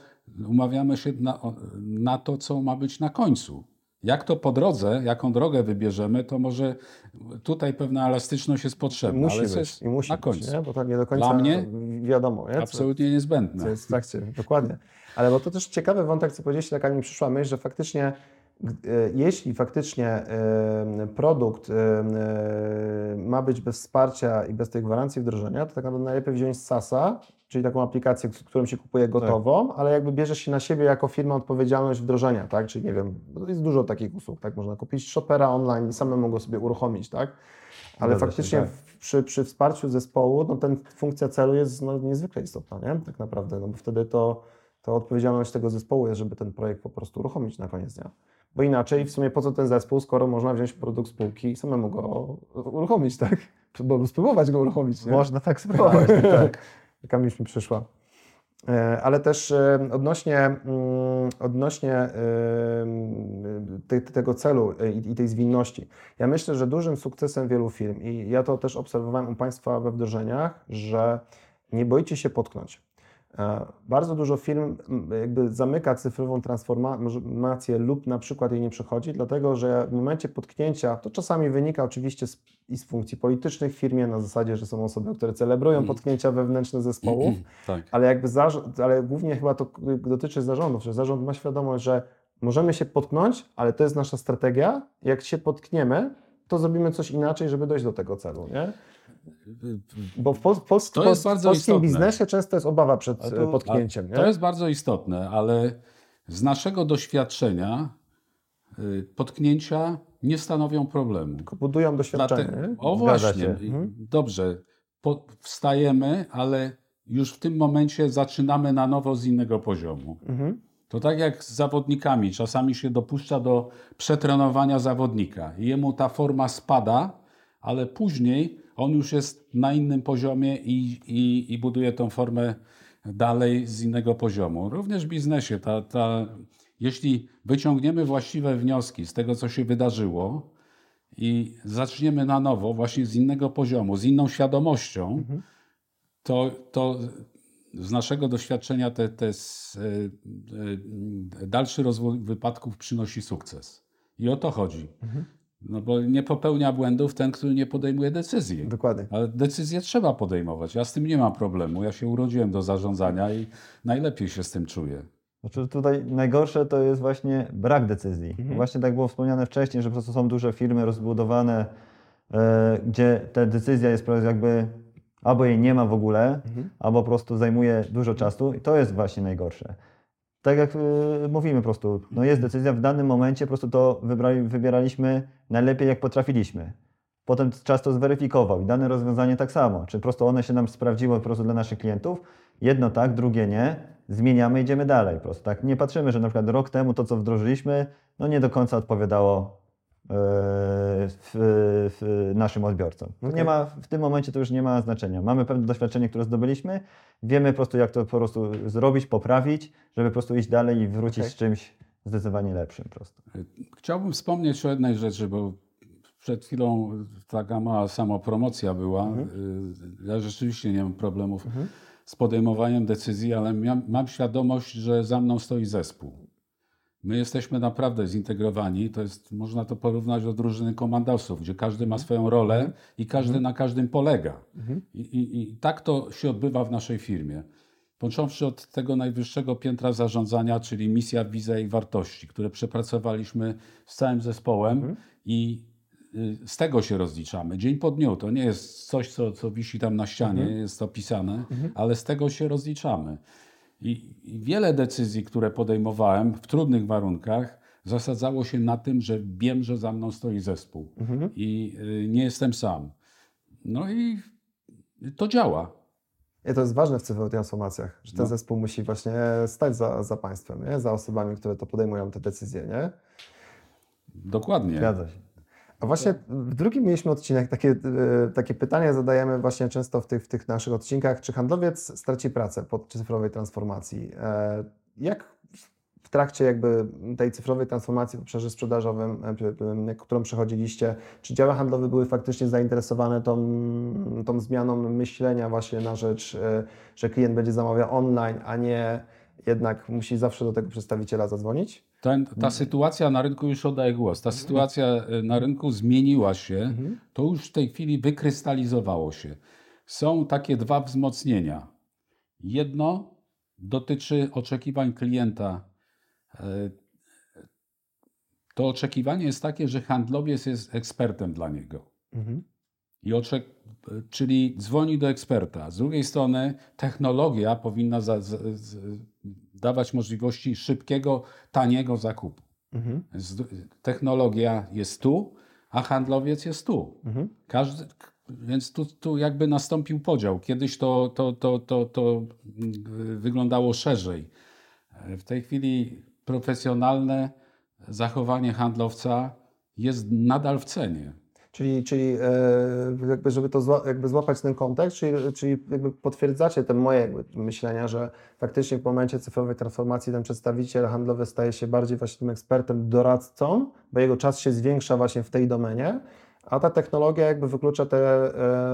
umawiamy się na, na to, co ma być na końcu. Jak to po drodze, jaką drogę wybierzemy, to może tutaj pewna elastyczność jest potrzebna, Musi ale być i musi na być, końcu. nie? bo to nie do końca Dla mnie wiadomo. Nie? Co- Absolutnie niezbędne. Co jest w trakcie, dokładnie. Ale bo to też ciekawy wątek, co powiedzieliście, taka mi przyszła myśl, że faktycznie, jeśli faktycznie e, produkt e, e, ma być bez wsparcia i bez tej gwarancji wdrożenia, to tak naprawdę najlepiej wziąć SASa, czyli taką aplikację, którą się kupuje gotową, ale jakby bierze się na siebie jako firma odpowiedzialność wdrożenia, tak? Czyli nie wiem, jest dużo takich usług, tak? Można kupić Shopera online i samemu go sobie uruchomić, tak? Ale Zgadza się, faktycznie tak. przy, przy wsparciu zespołu, no ten funkcja celu jest no, niezwykle istotna, nie? Tak naprawdę, no bo wtedy to, to odpowiedzialność tego zespołu jest, żeby ten projekt po prostu uruchomić na koniec dnia. Bo inaczej w sumie po co ten zespół, skoro można wziąć produkt spółki i samemu go uruchomić, tak? Bo spróbować go uruchomić, nie? Można tak spróbować. tak. Taka myśl mi przyszła. E, Ale też e, odnośnie, mm, odnośnie e, te- tego celu i tej zwinności. Ja myślę, że dużym sukcesem wielu firm, i ja to też obserwowałem u Państwa we wdrożeniach, że nie boicie się potknąć. E, Bardzo dużo firm jakby zamyka cyfrową transformację lub na przykład jej nie przechodzi, dlatego że w momencie potknięcia, to czasami wynika oczywiście z, i z funkcji politycznych w firmie, na zasadzie, że są osoby, które celebrują potknięcia wewnętrzne zespołów, Tak. ale jakby zarząd, ale głównie chyba to dotyczy zarządów, że zarząd ma świadomość, że możemy się potknąć, ale to jest nasza strategia. Jak się potkniemy, to zrobimy coś inaczej, żeby dojść do tego celu, nie? Bo w, pol, To jest bardzo polskim istotne. biznesie często jest obawa przed to- e, potknięciem, nie? To jest bardzo istotne, ale z naszego doświadczenia y, potknięcia nie stanowią problemu. Tylko budują doświadczenie. Dlate- nie? o właśnie, Mhm. dobrze, po, wstajemy, ale już w tym momencie zaczynamy na nowo z innego poziomu. Mhm. To tak jak z zawodnikami, czasami się dopuszcza do przetrenowania zawodnika. Jemu ta forma spada, ale później on już jest na innym poziomie i, i, i buduje tą formę dalej z innego poziomu. Również w biznesie, ta, ta, jeśli wyciągniemy właściwe wnioski z tego, co się wydarzyło i zaczniemy na nowo, właśnie z innego poziomu, z inną świadomością, to, to z naszego doświadczenia te, te s- e, e, dalszy rozwój wypadków przynosi sukces. I o to chodzi. No bo nie popełnia błędów ten, który nie podejmuje decyzji. Dokładnie. Ale decyzję trzeba podejmować. Ja z tym nie mam problemu. Ja się urodziłem do zarządzania i najlepiej się z tym czuję. Znaczy tutaj najgorsze to jest właśnie brak decyzji. Mhm. Właśnie tak było wspomniane wcześniej, że po prostu są duże firmy rozbudowane, e, gdzie ta decyzja jest jakby albo jej nie ma w ogóle, Mhm. albo po prostu zajmuje dużo czasu i to jest właśnie najgorsze. Tak jak e, mówimy po prostu, no jest decyzja, w danym momencie po prostu to wybrali, wybieraliśmy najlepiej jak potrafiliśmy. Potem czas to zweryfikował i dane rozwiązanie tak samo. Czy po prostu one się nam sprawdziły po prostu dla naszych klientów? Jedno tak, drugie nie. Zmieniamy, idziemy dalej po prostu. Tak? Nie patrzymy, że na przykład rok temu to, co wdrożyliśmy, no nie do końca odpowiadało w, w naszym odbiorcom. To Okej. Nie ma, w tym momencie to już nie ma znaczenia. Mamy pewne doświadczenie, które zdobyliśmy, wiemy po prostu, jak to po prostu zrobić, poprawić, żeby po prostu iść dalej i wrócić Okej. z czymś zdecydowanie lepszym po prostu. Chciałbym wspomnieć o jednej rzeczy, bo przed chwilą taka mała samopromocja była. Y, Ja rzeczywiście nie mam problemów z podejmowaniem decyzji, ale mam świadomość, że za mną stoi zespół. My jesteśmy naprawdę zintegrowani. To jest, można to porównać do drużyny komandosów, gdzie każdy ma swoją rolę i każdy na każdym polega. I, i, I tak to się odbywa w naszej firmie. Począwszy od tego najwyższego piętra zarządzania, czyli misja, wizja i wartości, które przepracowaliśmy z całym zespołem i y, z tego się rozliczamy. Dzień po dniu. To nie jest coś, co, co wisi tam na ścianie, jest opisane, ale z tego się rozliczamy. I, I wiele decyzji, które podejmowałem w trudnych warunkach, zasadzało się na tym, że wiem, że za mną stoi zespół i y, nie jestem sam. No i to działa. I to jest ważne w cyfrowych transformacjach, że ten No. zespół musi właśnie stać za, za państwem, nie? za osobami, które to podejmują te decyzje. Nie? Dokładnie. Zgadza się. A właśnie w drugim mieliśmy odcinek, takie, e, takie pytanie zadajemy właśnie często w tych, w tych naszych odcinkach, czy handlowiec straci pracę po cyfrowej transformacji? E, Jak w trakcie jakby tej cyfrowej transformacji w obszarze sprzedażowym, e, którą przechodziliście, czy działy handlowe były faktycznie zainteresowane tą, tą zmianą myślenia właśnie na rzecz, że klient będzie zamawiał online, a nie jednak musi zawsze do tego przedstawiciela zadzwonić? Ten, ta sytuacja na rynku już oddaje głos. Ta sytuacja e, na rynku zmieniła się. To już w tej chwili wykrystalizowało się. Są takie dwa wzmocnienia. Jedno dotyczy oczekiwań klienta. E, To oczekiwanie jest takie, że handlowiec jest ekspertem dla niego. I oczek, czyli dzwoni do eksperta. Z drugiej strony technologia powinna za, dawać możliwości szybkiego, taniego zakupu. Z, technologia jest tu, a handlowiec jest tu. Każdy, więc tu, tu jakby nastąpił podział. Kiedyś to, to, to, to, to mm, wyglądało szerzej. W tej chwili profesjonalne zachowanie handlowca jest nadal w cenie. Czyli, czyli e, jakby, żeby to zła, jakby złapać ten kontekst, czyli, czyli jakby potwierdzacie te moje myślenia, że faktycznie w momencie cyfrowej transformacji ten przedstawiciel handlowy staje się bardziej właśnie tym ekspertem, doradcą, bo jego czas się zwiększa właśnie w tej domenie, a ta technologia jakby wyklucza te,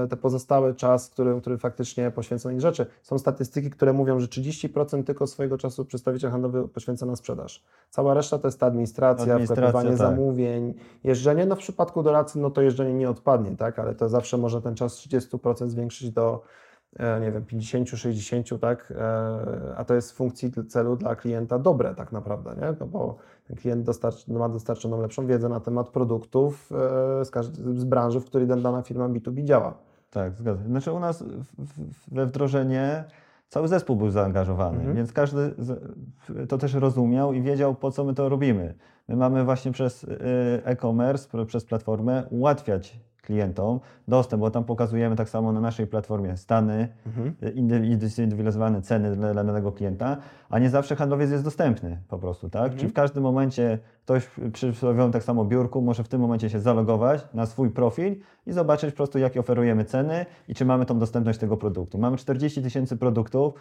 e, te pozostały czas, który, który faktycznie poświęca inne rzeczy. Są statystyki, które mówią, że 30% tylko swojego czasu przedstawiciel handlowy poświęca na sprzedaż. Cała reszta to jest ta administracja, Administracja, tak. zamówień, jeżdżenie. No w przypadku doradcy, no to jeżdżenie nie odpadnie, tak, ale to zawsze można ten czas z 30% zwiększyć do e, nie wiem, 50, 60, tak, e, a to jest w funkcji celu dla klienta dobre tak naprawdę, nie, no bo klient dostarcz, ma dostarczoną lepszą wiedzę na temat produktów e, z, z branży, w której dana firma B2B działa. Tak, zgadzam się. Znaczy u nas we wdrożenie cały zespół był zaangażowany, Mhm. więc każdy to też rozumiał i wiedział, po co my to robimy. My mamy właśnie przez y, e-commerce, pr- przez platformę ułatwiać klientom dostęp, bo tam pokazujemy tak samo na naszej platformie stany, y, indy- zindywidualizowane ceny dla, dla danego klienta, a nie zawsze handlowiec jest dostępny po prostu, tak? Czy w każdym momencie ktoś przy przysłowiowym tak samo biurku może w tym momencie się zalogować na swój profil i zobaczyć po prostu jakie oferujemy ceny i czy mamy tą dostępność tego produktu. Mamy 40 tysięcy produktów,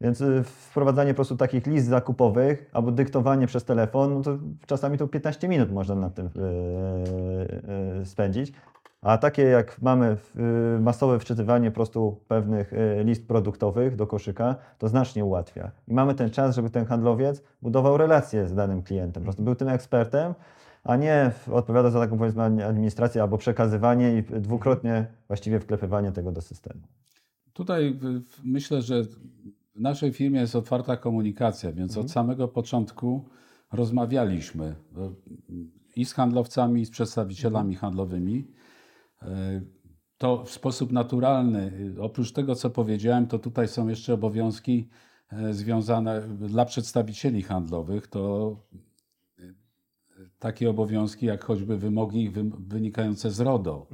więc y, wprowadzanie po prostu takich list zakupowych albo dyktowanie przez telefon, no to czasami to 15 minut można nad tym yy, yy, spędzić. A takie jak mamy y, masowe wczytywanie prostu pewnych y, list produktowych do koszyka, to znacznie ułatwia. I mamy ten czas, żeby ten handlowiec budował relacje z danym klientem, po prostu był tym ekspertem, a nie odpowiada za taką powiedzmy administrację albo przekazywanie i dwukrotnie właściwie wklepywanie tego do systemu. Tutaj myślę, że w naszej firmie jest otwarta komunikacja, więc od samego początku rozmawialiśmy e, i z handlowcami, i z przedstawicielami handlowymi. E, To w sposób naturalny, e, oprócz tego, co powiedziałem, to tutaj są jeszcze obowiązki e, związane dla przedstawicieli handlowych. To e, takie obowiązki, jak choćby wymogi wy- wynikające z RODO.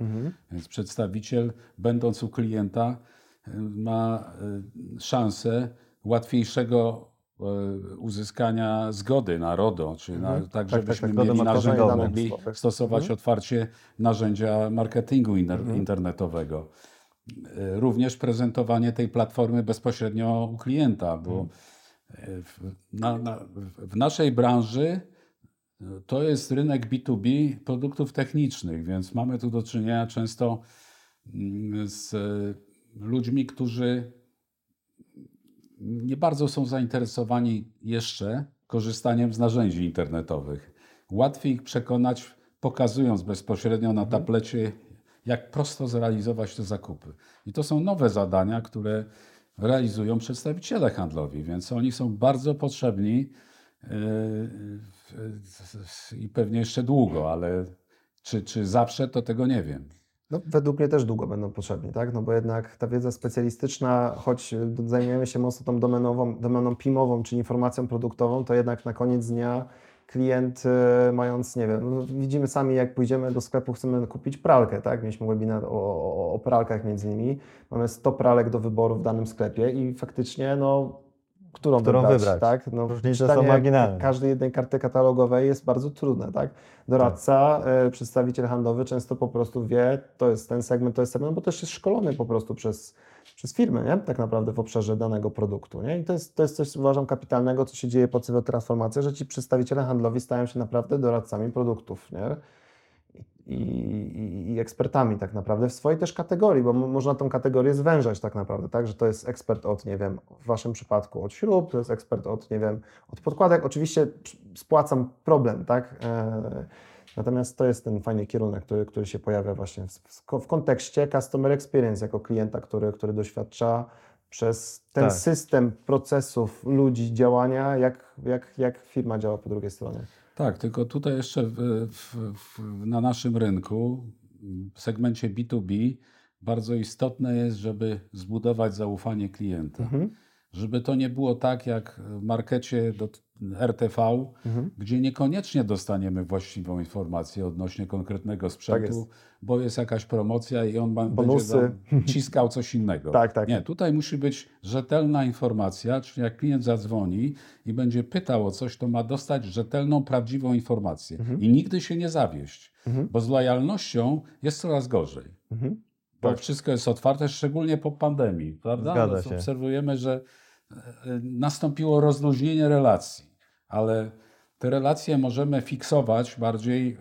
Więc przedstawiciel, będąc u klienta, y, ma szansę łatwiejszego uzyskania zgody na RODO, czy na, tak, tak, żebyśmy tak, mieli RODO narzędzia, mogli stosować otwarcie narzędzia marketingu inter- internetowego. Y, Również prezentowanie tej platformy bezpośrednio u klienta, bo y, w, na, na, w naszej branży to jest rynek B2B produktów technicznych, więc mamy tu do czynienia często mm, z e, ludźmi, którzy nie bardzo są zainteresowani jeszcze korzystaniem z narzędzi internetowych. Łatwiej ich przekonać, pokazując bezpośrednio na tablecie, jak prosto zrealizować te zakupy. I to są nowe zadania, które realizują przedstawiciele handlowi, więc oni są bardzo potrzebni w- i pewnie jeszcze długo, ale czy, czy zawsze, to tego nie wiem. No, według mnie też długo będą potrzebni, tak? No bo jednak ta wiedza specjalistyczna, choć y, zajmujemy się mocno tą domenową, domeną PIM-ową, czyli informacją produktową, to jednak na koniec dnia klient y, mając, nie wiem, no, widzimy sami jak pójdziemy do sklepu, chcemy kupić pralkę, tak? Mieliśmy webinar o, o, o pralkach między innymi. Mamy 100 pralek do wyboru w danym sklepie i faktycznie, no, którą, Którą wybrać, wybrać. tak? No, Różnice są marginalne. każdej jednej karty katalogowej jest bardzo trudne, tak? Doradca, e, przedstawiciel handlowy często po prostu wie, to jest ten segment, to jest segment, bo też jest szkolony po prostu przez, przez firmy, nie? tak naprawdę w obszarze danego produktu. Nie? I to jest, to jest coś, uważam, kapitalnego, co się dzieje po cyfrotransformacji, że ci przedstawiciele handlowi stają się naprawdę doradcami produktów. Nie? I, i, ekspertami tak naprawdę w swojej też kategorii, bo można tą kategorię zwężać tak naprawdę, tak, że to jest ekspert od, nie wiem, w Waszym przypadku od śrub, to jest ekspert od, nie wiem, od podkładek. Oczywiście spłacam problem, tak, e, natomiast to jest ten fajny kierunek, który, który się pojawia właśnie w, w, w kontekście customer experience jako klienta, który, który doświadcza przez ten Tak. system procesów, ludzi, działania, jak, jak, jak firma działa po drugiej stronie. Tak, tylko tutaj jeszcze w, w, w, na naszym rynku, w segmencie B2B, bardzo istotne jest, żeby zbudować zaufanie klienta. Mhm. Żeby to nie było tak jak w markecie do RTV, Mhm. gdzie niekoniecznie dostaniemy właściwą informację odnośnie konkretnego sprzętu, jest. bo jest jakaś promocja i on ma, będzie Bonusy. tam ciskał coś innego. Tak, tak. Nie, tutaj musi być rzetelna informacja, czyli jak klient zadzwoni i będzie pytał o coś, to ma dostać rzetelną, prawdziwą informację Mhm. i nigdy się nie zawieść, bo z lojalnością jest coraz gorzej. Mhm. Bo Tak. wszystko jest otwarte, szczególnie po pandemii, prawda? Zgadza No, się. Obserwujemy, że nastąpiło rozluźnienie relacji, ale te relacje możemy fiksować bardziej,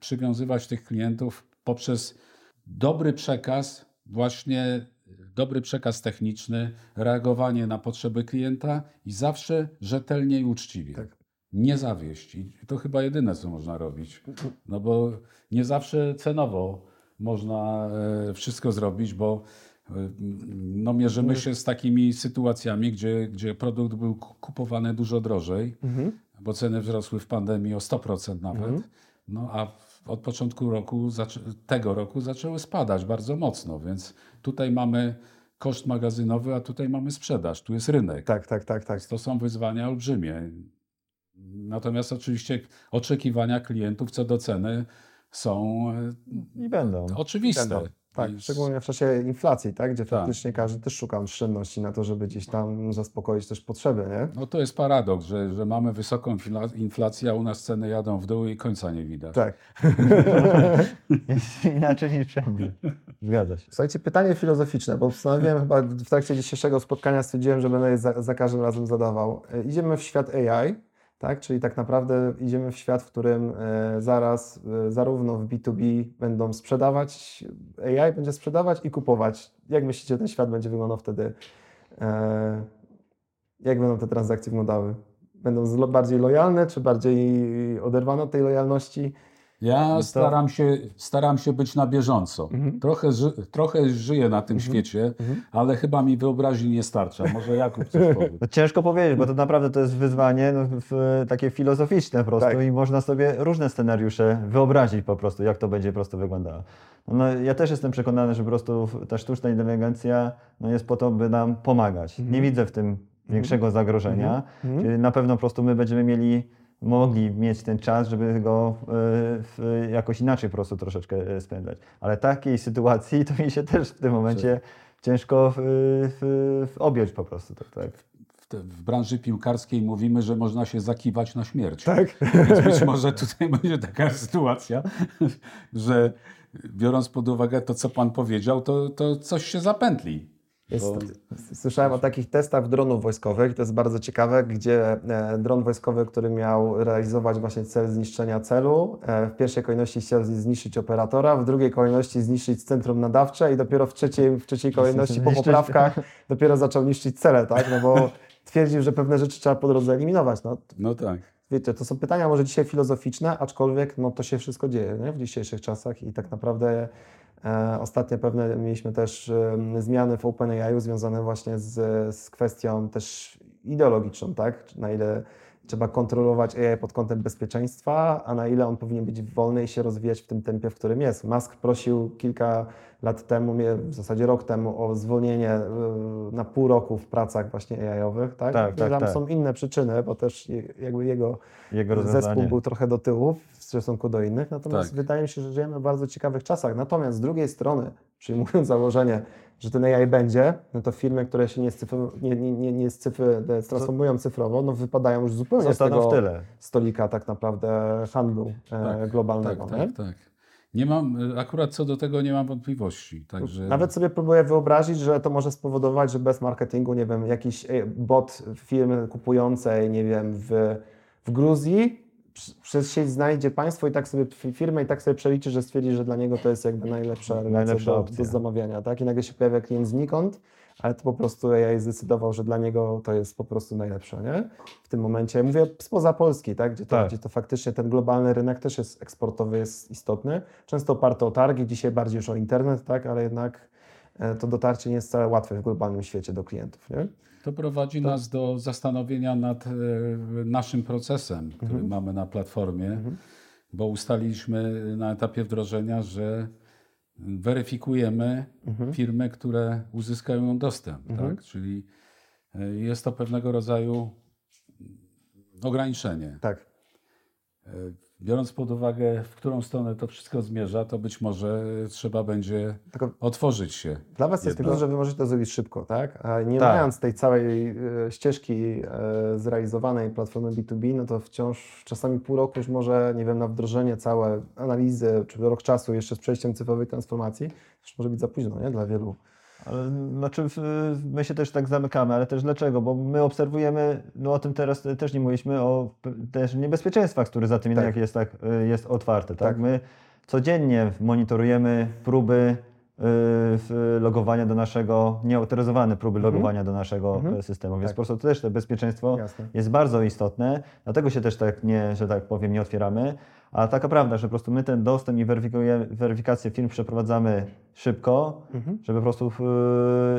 przywiązywać tych klientów poprzez dobry przekaz, właśnie dobry przekaz techniczny, reagowanie na potrzeby klienta i zawsze rzetelnie i uczciwie. Tak. Nie zawieść. I to chyba jedyne, co można robić. No bo nie zawsze cenowo można e, wszystko zrobić, bo no, mierzymy się z takimi sytuacjami, gdzie, gdzie produkt był ku- kupowany dużo drożej, Mhm. bo ceny wzrosły w pandemii o 100% nawet. No a od początku roku, tego roku zaczęły spadać bardzo mocno, więc tutaj mamy koszt magazynowy, a tutaj mamy sprzedaż, tu jest rynek. Tak, tak, tak, tak. To są wyzwania olbrzymie. Natomiast oczywiście oczekiwania klientów co do ceny są e, I będą. oczywiste. Będą. Tak, szczególnie w czasie inflacji, tak, gdzie Tak. faktycznie każdy też szuka oszczędności na to, żeby gdzieś tam zaspokoić też potrzeby, nie? No to jest paradoks, że, że mamy wysoką infla- inflację, a u nas ceny jadą w dół i końca nie widać. Tak. Jest inaczej niż wszędzie. Zgadza się. Słuchajcie, pytanie filozoficzne, bo postanowiłem chyba w trakcie dzisiejszego spotkania stwierdziłem, że będę je za, za każdym razem zadawał. E, Idziemy w świat AI, tak? Czyli tak naprawdę idziemy w świat, w którym e, zaraz e, zarówno w B2B będą sprzedawać, AI będzie sprzedawać i kupować. Jak myślicie, ten świat będzie wyglądał wtedy? E, jak będą te transakcje wyglądały? Będą bardziej lojalne, czy bardziej oderwane od tej lojalności? Ja to- staram, się, staram się być na bieżąco. Mhm. Trochę, ży, trochę żyję na tym świecie, ale chyba mi wyobraźni nie starcza. Może Jakub coś powie. No ciężko powiedzieć, bo to naprawdę to jest wyzwanie no, w, takie filozoficzne po prostu Tak. i można sobie różne scenariusze wyobrazić po prostu, jak to będzie po prostu wyglądało. No, ja też jestem przekonany, że po prostu ta sztuczna inteligencja no, jest po to, by nam pomagać. Nie widzę w tym większego zagrożenia. Czyli na pewno po prostu my będziemy mieli mogli mieć ten czas, żeby go e, w, jakoś inaczej po prostu troszeczkę e, spędzać. Ale takiej sytuacji to mi się też w tym momencie ciężko w, w, w objąć po prostu. Tak, tak. W, te, w branży piłkarskiej mówimy, że można się zakiwać na śmierć. Tak. Więc być może tutaj będzie taka sytuacja, że biorąc pod uwagę to, co Pan powiedział, to, to coś się zapętli. Jest, Słyszałem o takich testach dronów wojskowych, to jest bardzo ciekawe, gdzie e, dron wojskowy, który miał realizować właśnie cel zniszczenia celu, e, w pierwszej kolejności chciał zniszczyć operatora, w drugiej kolejności zniszczyć centrum nadawcze i dopiero w trzeciej, w trzeciej kolejności po poprawkach dopiero zaczął niszczyć cele, tak? No bo twierdził, że pewne rzeczy trzeba po drodze eliminować. No, No tak. wiecie, to są pytania może dzisiaj filozoficzne, aczkolwiek no, to się wszystko dzieje nie? w dzisiejszych czasach i tak naprawdę ostatnio pewne mieliśmy też e, zmiany w OpenAI związane właśnie z, z kwestią też ideologiczną, tak? Na ile trzeba kontrolować AI pod kątem bezpieczeństwa, a na ile on powinien być wolny i się rozwijać w tym tempie, w którym jest. Musk prosił kilka lat temu, w zasadzie rok temu, o zwolnienie e, na pół roku w pracach właśnie AI-owych, tak? Tak, I tak, tam tak. są inne przyczyny, bo też jakby jego Jego zespół był trochę do tyłu w stosunku do innych, natomiast Tak. wydaje mi się, że żyjemy w bardzo ciekawych czasach. Natomiast z drugiej strony, przyjmując założenie, że ten AI będzie, no to firmy, które się nie, scyfru, nie, nie, nie, nie scyfry, transformują cyfrowo, no wypadają już zupełnie z Zostaną tego w tyle. stolika tak naprawdę handlu e, Tak, globalnego. Tak, tak, tak. Nie mam, e, akurat co do tego nie mam wątpliwości. Także Nawet sobie próbuję wyobrazić, że to może spowodować, że bez marketingu, nie wiem, jakiś e, bot firmy kupującej, nie wiem, w, w Gruzji przez sieć znajdzie państwo i tak sobie fi- firmę i tak sobie przeliczy, że stwierdzi, że dla niego to jest jakby najlepsza Najlepsza do, opcja. do zamawiania, tak? I nagle się pojawia klient znikąd, ale to po prostu AI zdecydował, że dla niego to jest po prostu najlepsze, nie? W tym momencie, mówię spoza Polski, tak? Gdzie, to, Tak. gdzie to faktycznie ten globalny rynek też jest eksportowy, jest istotny. Często oparty o targi, dzisiaj bardziej już o internet, tak? Ale jednak e, to dotarcie nie jest wcale łatwe w globalnym świecie do klientów, nie? To prowadzi nas do zastanowienia nad e, naszym procesem, który mamy na platformie, bo ustaliliśmy na etapie wdrożenia, że weryfikujemy firmy, które uzyskają dostęp, tak? Czyli e, jest to pewnego rodzaju ograniczenie. Tak. Biorąc pod uwagę, w którą stronę to wszystko zmierza, to być może trzeba będzie Tylko otworzyć się. Dla Was jest Jedno. plus, że Wy możecie to zrobić szybko, tak? A nie Tak. mając tej całej e, ścieżki e, zrealizowanej platformy B2B, no to wciąż czasami pół roku już może, nie wiem, na wdrożenie całe analizy, czy rok czasu jeszcze z przejściem cyfrowej transformacji, już może być za późno, nie? Dla wielu. Znaczy, my się też tak zamykamy, ale też dlaczego? Bo my obserwujemy, no o tym teraz też nie mówiliśmy, o też niebezpieczeństwach, które za tym Tak. jak jest, tak, y, jest otwarte. Tak? Tak. My codziennie monitorujemy próby y, logowania do naszego, nieautoryzowane próby logowania do naszego Mhm. y, systemu, więc Tak. po prostu też to bezpieczeństwo Jasne. jest bardzo istotne, dlatego się też tak nie, że tak powiem, nie otwieramy. A taka prawda, że po prostu my ten dostęp i weryfikację firm przeprowadzamy szybko, Mhm. żeby po prostu w,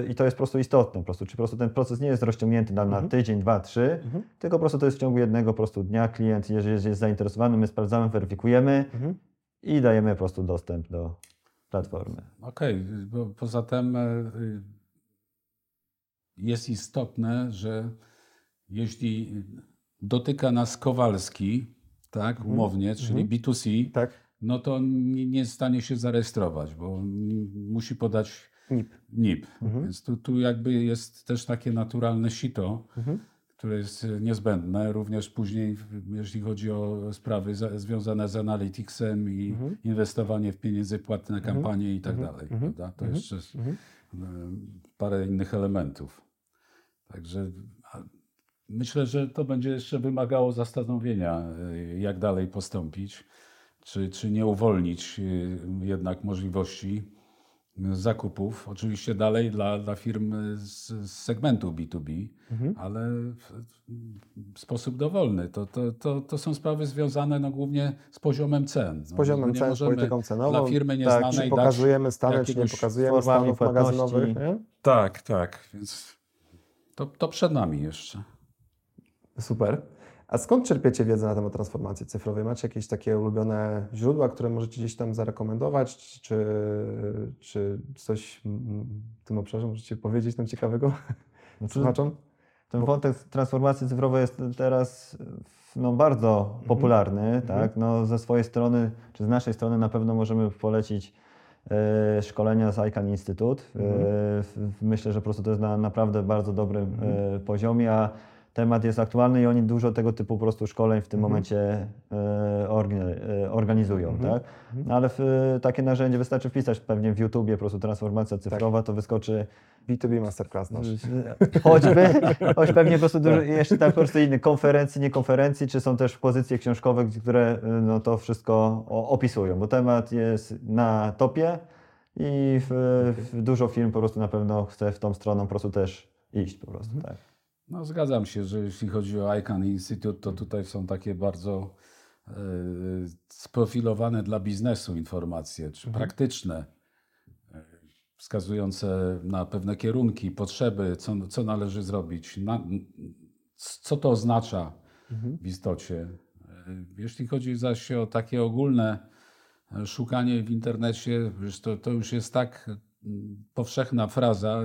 i to jest po prostu istotne, po prostu, czy po prostu ten proces nie jest rozciągnięty na, na tydzień, dwa, trzy, Mhm. tylko po prostu to jest w ciągu jednego po prostu dnia klient, jeżeli jest, jest zainteresowany, my sprawdzamy, weryfikujemy Mhm. i dajemy po prostu dostęp do platformy. Okej, bo poza tym e, y, jest istotne, że jeśli dotyka nas Kowalski, tak, umownie, czyli B2C, Tak? no to nie, nie jest w stanie się zarejestrować, bo musi podać NIP. NIP. Więc tu, tu jakby jest też takie naturalne sito, Mhm. które jest niezbędne, również później, jeśli chodzi o sprawy za, związane z analyticsem i inwestowanie w pieniędzy płatne na kampanie i tak dalej. Prawda? To jeszcze e, parę innych elementów. Także myślę, że to będzie jeszcze wymagało zastanowienia, e, jak dalej postąpić, czy, czy nie uwolnić e, jednak możliwości zakupów, oczywiście dalej dla, dla firm z, z segmentu B2B, ale w, w sposób dowolny. To, to, to, to są sprawy związane no, głównie z poziomem cen. Z poziomem nie cen, z polityką cenową. Dla firmy tak, nieznanej czy dać pokazujemy stany, czy nie pokazujemy stanów magazynowych, nie? Tak, tak, więc to, to przed nami jeszcze. Super. A skąd czerpiecie wiedzę na temat transformacji cyfrowej? Macie jakieś takie ulubione źródła, które możecie gdzieś tam zarekomendować? Czy, czy coś w tym obszarze możecie powiedzieć nam ciekawego słuchaczom? Ten wątek transformacji cyfrowej jest teraz no, bardzo popularny. Tak? No, ze swojej strony, czy z naszej strony na pewno możemy polecić e, szkolenia z ICANN Instytut. E, w- myślę, że po prostu to jest na naprawdę bardzo dobrym e, poziomie, a temat jest aktualny i oni dużo tego typu po prostu szkoleń w tym momencie e, e, organizują. Tak? No, ale w, takie narzędzie wystarczy wpisać pewnie w YouTubie po prostu transformacja cyfrowa, to wyskoczy B2B Masterclass nasz. Choćby, choć pewnie po prostu dużo, jeszcze tam po prostu innych konferencji, nie konferencji, czy są też pozycje książkowe, które y, no, to wszystko opisują, bo temat jest na topie i w, w dużo firm po prostu na pewno chce w tą stronę po prostu też iść po prostu, tak. No, zgadzam się, że jeśli chodzi o ICANN Instytut, to tutaj są takie bardzo e, sprofilowane dla biznesu informacje, czy praktyczne, e, wskazujące na pewne kierunki, potrzeby, co, co należy zrobić, na, co to oznacza w istocie. E, Jeśli chodzi zaś o takie ogólne szukanie w internecie, to, to już jest tak powszechna fraza,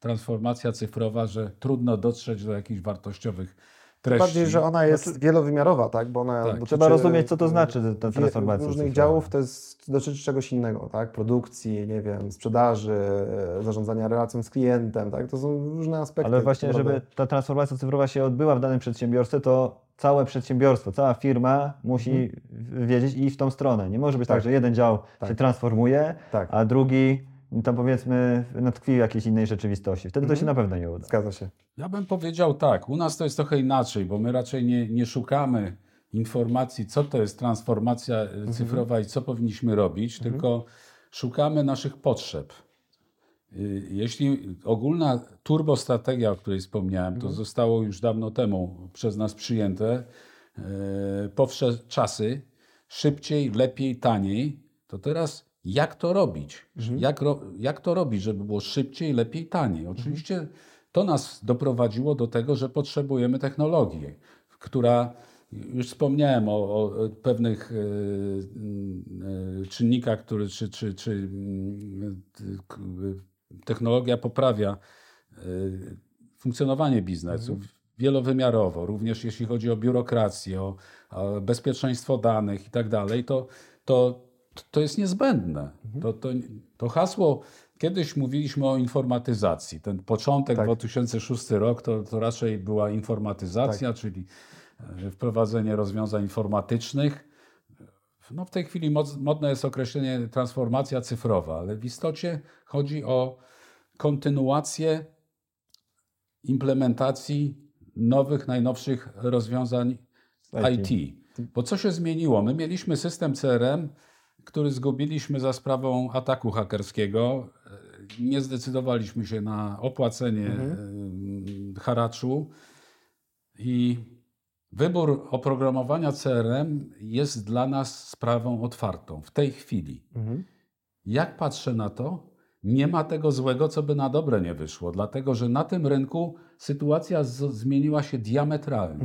transformacja cyfrowa, że trudno dotrzeć do jakichś wartościowych treści. Bardziej, że ona jest wielowymiarowa, tak? Bo ona Tak. dotyczy, Trzeba rozumieć, co to znaczy ta transformacja różnych cyfrowa. działów, to jest, dotyczy czegoś innego, tak? Produkcji, nie wiem, sprzedaży, zarządzania relacją z klientem, tak? To są różne aspekty. Ale właśnie, żeby ta transformacja cyfrowa się odbyła w danym przedsiębiorstwie, to całe przedsiębiorstwo, cała firma musi w- wiedzieć i iść w tą stronę. Nie może być tak, Tak. że jeden dział Tak. się transformuje, Tak. a drugi tam powiedzmy natkwi w jakiejś innej rzeczywistości. Wtedy to się na pewno nie uda. Zgadza się. Ja bym powiedział tak, u nas to jest trochę inaczej, bo my raczej nie, nie szukamy informacji, co to jest transformacja e, cyfrowa i co powinniśmy robić, tylko szukamy naszych potrzeb. Y, Jeśli ogólna turbostrategia, o której wspomniałem, to zostało już dawno temu przez nas przyjęte, e, powsze czasy, szybciej, lepiej, taniej, to teraz jak to robić? Jak, ro, jak to robić, żeby było szybciej, lepiej, taniej? Oczywiście to nas doprowadziło do tego, że potrzebujemy technologii, która, już wspomniałem o, o pewnych mm, e, czynnikach, które, czy, czy, czy k- technologia poprawia e, funkcjonowanie biznesu wielowymiarowo, również jeśli chodzi o biurokrację, o, o bezpieczeństwo danych i tak dalej, to, to, to jest niezbędne. To, to, to hasło, kiedyś mówiliśmy o informatyzacji. Ten początek, Tak. 2006 rok, to, to raczej była informatyzacja, czyli e, wprowadzenie rozwiązań informatycznych. No w tej chwili modne jest określenie transformacja cyfrowa, ale w istocie chodzi o kontynuację implementacji nowych, najnowszych rozwiązań IT. IT. Bo co się zmieniło? My mieliśmy system CRM, który zgubiliśmy za sprawą ataku hakerskiego. Nie zdecydowaliśmy się na opłacenie em, haraczu i wybór oprogramowania CRM jest dla nas sprawą otwartą w tej chwili. Jak patrzę na to, nie ma tego złego, co by na dobre nie wyszło, dlatego że na tym rynku sytuacja zmieniła się diametralnie.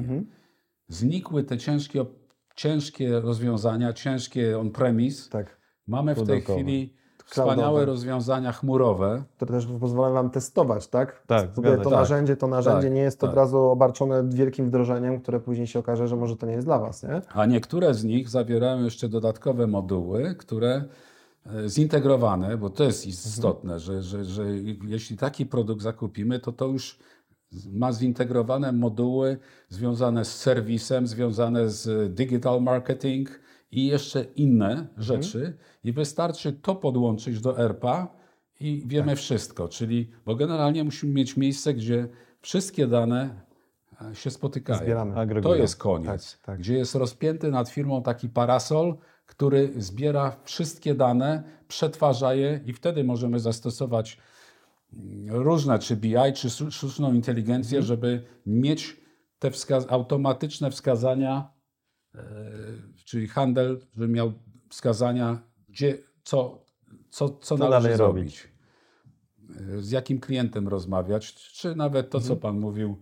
Znikły te ciężkie, ciężkie rozwiązania, ciężkie on-premise. Tak. Mamy w tej Pudełkowe. chwili Cloudowe. wspaniałe rozwiązania chmurowe. Które też pozwalają Wam testować, tak? Tak, Sobie zgadza to się. narzędzie, to narzędzie Tak, nie jest tak. od razu obarczone wielkim wdrożeniem, które później się okaże, że może to nie jest dla Was, nie? A niektóre z nich zawierają jeszcze dodatkowe moduły, które e, zintegrowane, bo to jest istotne, że, że, że jeśli taki produkt zakupimy, to to już ma zintegrowane moduły związane z serwisem, związane z digital marketing i jeszcze inne rzeczy. I wystarczy to podłączyć do ERPA i wiemy wszystko. Czyli, bo generalnie musimy mieć miejsce, gdzie wszystkie dane e, się spotykają. Zbieramy. To jest koniec. Tak, tak. Gdzie jest rozpięty nad firmą taki parasol, który zbiera wszystkie dane, przetwarza je i wtedy możemy zastosować różne, czy BI, czy sztu- sztuczną inteligencję, Mhm. żeby mieć te wskaz- automatyczne wskazania, e, czyli handel, żeby miał wskazania, gdzie, co, co, co należy dalej zrobić. E, Z jakim klientem rozmawiać, czy nawet to, Mhm. co Pan mówił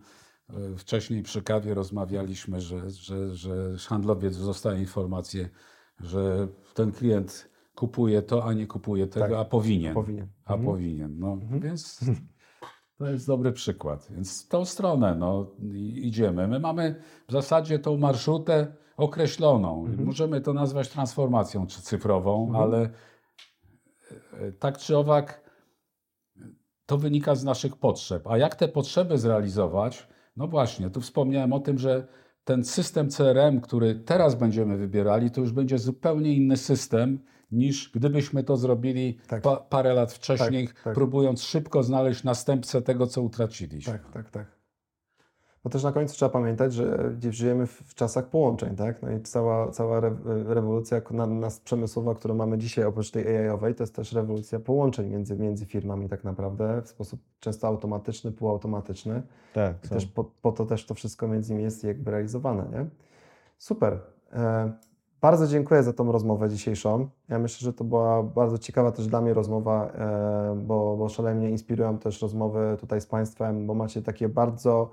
e, wcześniej przy kawie, rozmawialiśmy, że, że, że handlowiec dostaje informację, że ten klient kupuje to, a nie kupuje tego, Tak, a powinien. powinien. A powinien. No, Więc to jest dobry przykład. Więc w tą stronę no, idziemy. My mamy w zasadzie tą marszrutę określoną. Możemy to nazwać transformacją czy cyfrową, ale e, tak czy owak to wynika z naszych potrzeb. A jak te potrzeby zrealizować? No właśnie, tu wspomniałem o tym, że ten system CRM, który teraz będziemy wybierali, to już będzie zupełnie inny system niż gdybyśmy to zrobili Tak. pa, parę lat wcześniej, Tak, tak. próbując szybko znaleźć następcę tego, co utraciliśmy. Tak, tak, tak. Bo też na końcu trzeba pamiętać, że żyjemy w, czasach połączeń, tak? No i cała, cała re, rewolucja na, nas przemysłowa, którą mamy dzisiaj, oprócz tej AI-owej, to jest też rewolucja połączeń między, między firmami tak naprawdę, w sposób często automatyczny, półautomatyczny. Tak, I też po, po to też to wszystko między nimi jest jakby realizowane, nie? Super. E, bardzo dziękuję za tą rozmowę dzisiejszą. Ja myślę, że to była bardzo ciekawa też dla mnie rozmowa, e, bo, bo szalenie inspirują też rozmowy tutaj z Państwem, bo macie takie bardzo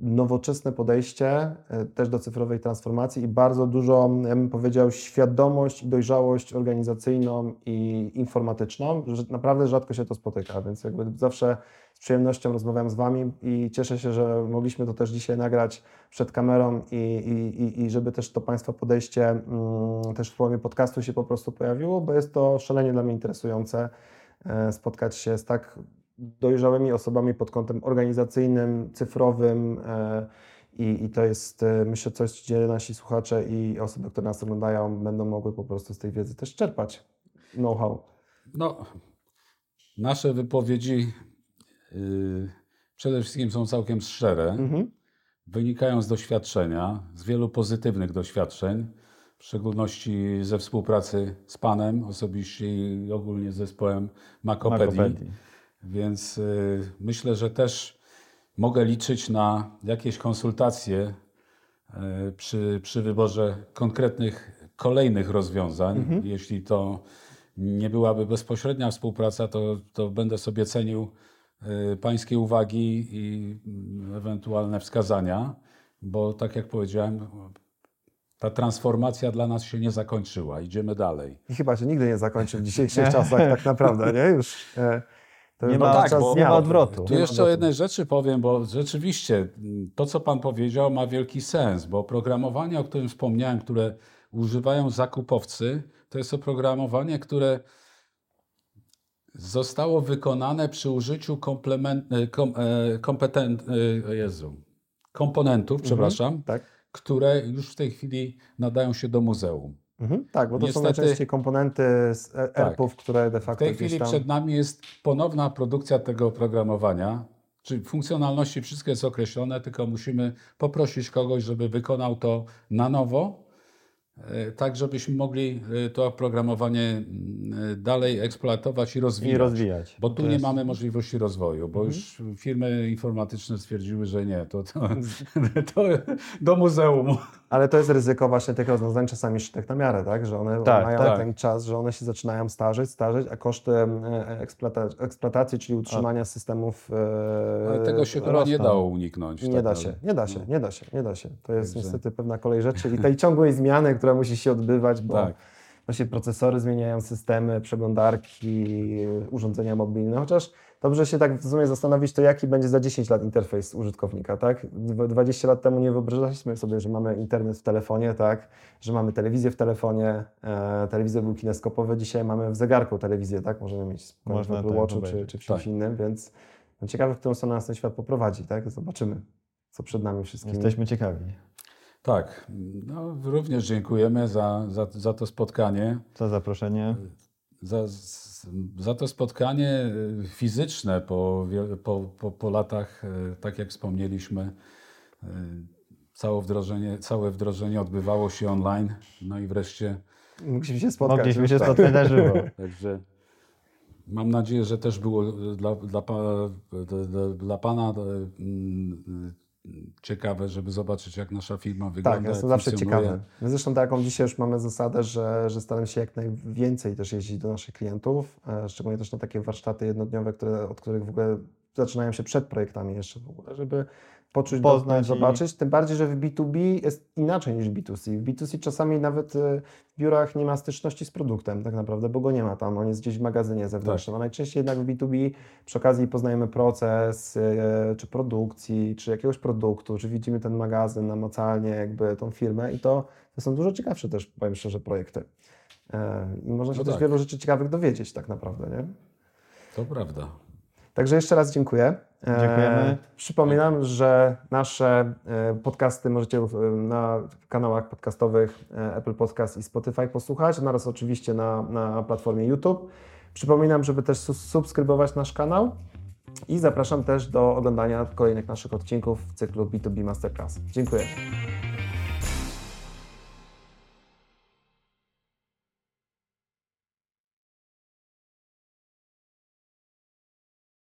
nowoczesne podejście e, też do cyfrowej transformacji i bardzo dużo, ja bym powiedział, świadomość i dojrzałość organizacyjną i informatyczną, że naprawdę rzadko się to spotyka, więc jakby zawsze z przyjemnością rozmawiam z Wami i cieszę się, że mogliśmy to też dzisiaj nagrać przed kamerą i, i, i- i żeby też to Państwa podejście mm, też w formie podcastu się po prostu pojawiło, bo jest to szalenie dla mnie interesujące e, spotkać się z tak dojrzałymi osobami pod kątem organizacyjnym, cyfrowym e, i, i to jest e, myślę coś, gdzie nasi słuchacze i osoby, które nas oglądają będą mogły po prostu z tej wiedzy też czerpać know-how. No, nasze wypowiedzi yy, przede wszystkim są całkiem szczere. Mhm. Wynikają z doświadczenia, z wielu pozytywnych doświadczeń, w szczególności ze współpracy z Panem osobiście i ogólnie z zespołem Makopedii. Makopedii. Więc y, myślę, że też mogę liczyć na jakieś konsultacje y, przy, przy wyborze konkretnych kolejnych rozwiązań. Jeśli to nie byłaby bezpośrednia współpraca, to, to będę sobie cenił y, Pańskie uwagi i mm, ewentualne wskazania, bo tak jak powiedziałem, ta transformacja dla nas się nie zakończyła. Idziemy dalej. I chyba się nigdy nie zakończy w dzisiejszych czasach tak naprawdę, nie? Już e, to Nie ma- tak, Nie ma odwrotu. Tu Nie jeszcze o jednej rzeczy powiem, bo rzeczywiście to, co Pan powiedział, ma wielki sens, bo oprogramowanie, o którym wspomniałem, które używają zakupowcy, to jest oprogramowanie, które zostało wykonane przy użyciu komplement, e, kom, e, kompetent, e, Jezu, komponentów, przepraszam, Tak. które już w tej chwili nadają się do muzeum. Mhm. Tak, bo to są Niestety- najczęściej komponenty z e- Tak. ERP-ów, które de W facto tej gdzieś chwili tam... przed nami jest ponowna produkcja tego oprogramowania. Czy funkcjonalności wszystko jest określone, tylko musimy poprosić kogoś, żeby wykonał to na nowo, tak żebyśmy mogli e, to oprogramowanie mm, e, dalej eksploatować i rozwijać. I rozwijać. Bo tu To nie jest- mamy możliwości rozwoju, bo już firmy informatyczne stwierdziły, że nie, to, to, to do muzeum. Ale to jest ryzyko właśnie tych rozwiązań czasami szytych na miarę, tak? Że one Tak, mają tak. ten czas, że one się zaczynają starzeć, starzeć, a koszty e, eksploata- eksploatacji, czyli utrzymania systemów e, Ale tego się chyba nie dało uniknąć. nie tak da się, nie da się, nie da się, nie da się. To jest Także- niestety pewna kolej rzeczy i tej ciągłej zmiany, która musi się odbywać, bo Tak. właśnie procesory zmieniają systemy, przeglądarki, urządzenia mobilne, chociaż dobrze się tak w sumie zastanowić, to jaki będzie za 10 lat interfejs użytkownika, tak? Dwa- 20 lat temu nie wyobrażaliśmy sobie, że mamy internet w telefonie, tak? Że mamy telewizję w telefonie, e, telewizor był kineskopowy, dzisiaj mamy w zegarku telewizję, tak? Możemy mieć w Można Apple tak Watchu czy, czy w czymś Tak. innym, więc no, ciekawe, w którą stronę nas ten świat poprowadzi, tak? Zobaczymy, co przed nami wszystkimi. Jesteśmy ciekawi. Tak, no, również dziękujemy za, za, za to spotkanie. Za zaproszenie. Za, za to spotkanie y, fizyczne po, po, po, po latach, y, tak jak wspomnieliśmy, y, całe wdrożenie, całe wdrożenie odbywało się online. No i wreszcie, Mogliśmy się spotkać. Mogliśmy się tak. spotkać na żywo. także mam nadzieję, że też było dla, dla, dla, Pana ciekawe, żeby zobaczyć, jak nasza firma wygląda. Tak, jestem jak zawsze ciekawy. My zresztą taką dzisiaj już mamy zasadę, że, że staram się jak najwięcej też jeździć do naszych klientów, e, szczególnie też na takie warsztaty jednodniowe, które, od których w ogóle zaczynają się przed projektami jeszcze w ogóle, żeby poczuć, Poznać dotknąć, zobaczyć. Tym bardziej, że w B2B jest inaczej niż w B2C. W B2C czasami nawet e, w biurach nie ma styczności z produktem tak naprawdę, bo go nie ma tam, on jest gdzieś w magazynie zewnętrznym, a najczęściej jednak w B2B przy okazji poznajemy proces, e, czy produkcji, czy jakiegoś produktu, czy widzimy ten magazyn namacalnie, jakby tą firmę i to, to są dużo ciekawsze też, powiem szczerze, projekty. E, I można się No też tak. wielu rzeczy ciekawych dowiedzieć tak naprawdę, nie? To prawda. Także jeszcze raz dziękuję. E, Dziękujemy. Przypominam, że nasze e, podcasty możecie e, na kanałach podcastowych e, Apple Podcast i Spotify posłuchać, oraz oczywiście na, na platformie YouTube. Przypominam, żeby też subskrybować nasz kanał i zapraszam też do oglądania kolejnych naszych odcinków w cyklu B2B Masterclass. Dziękuję.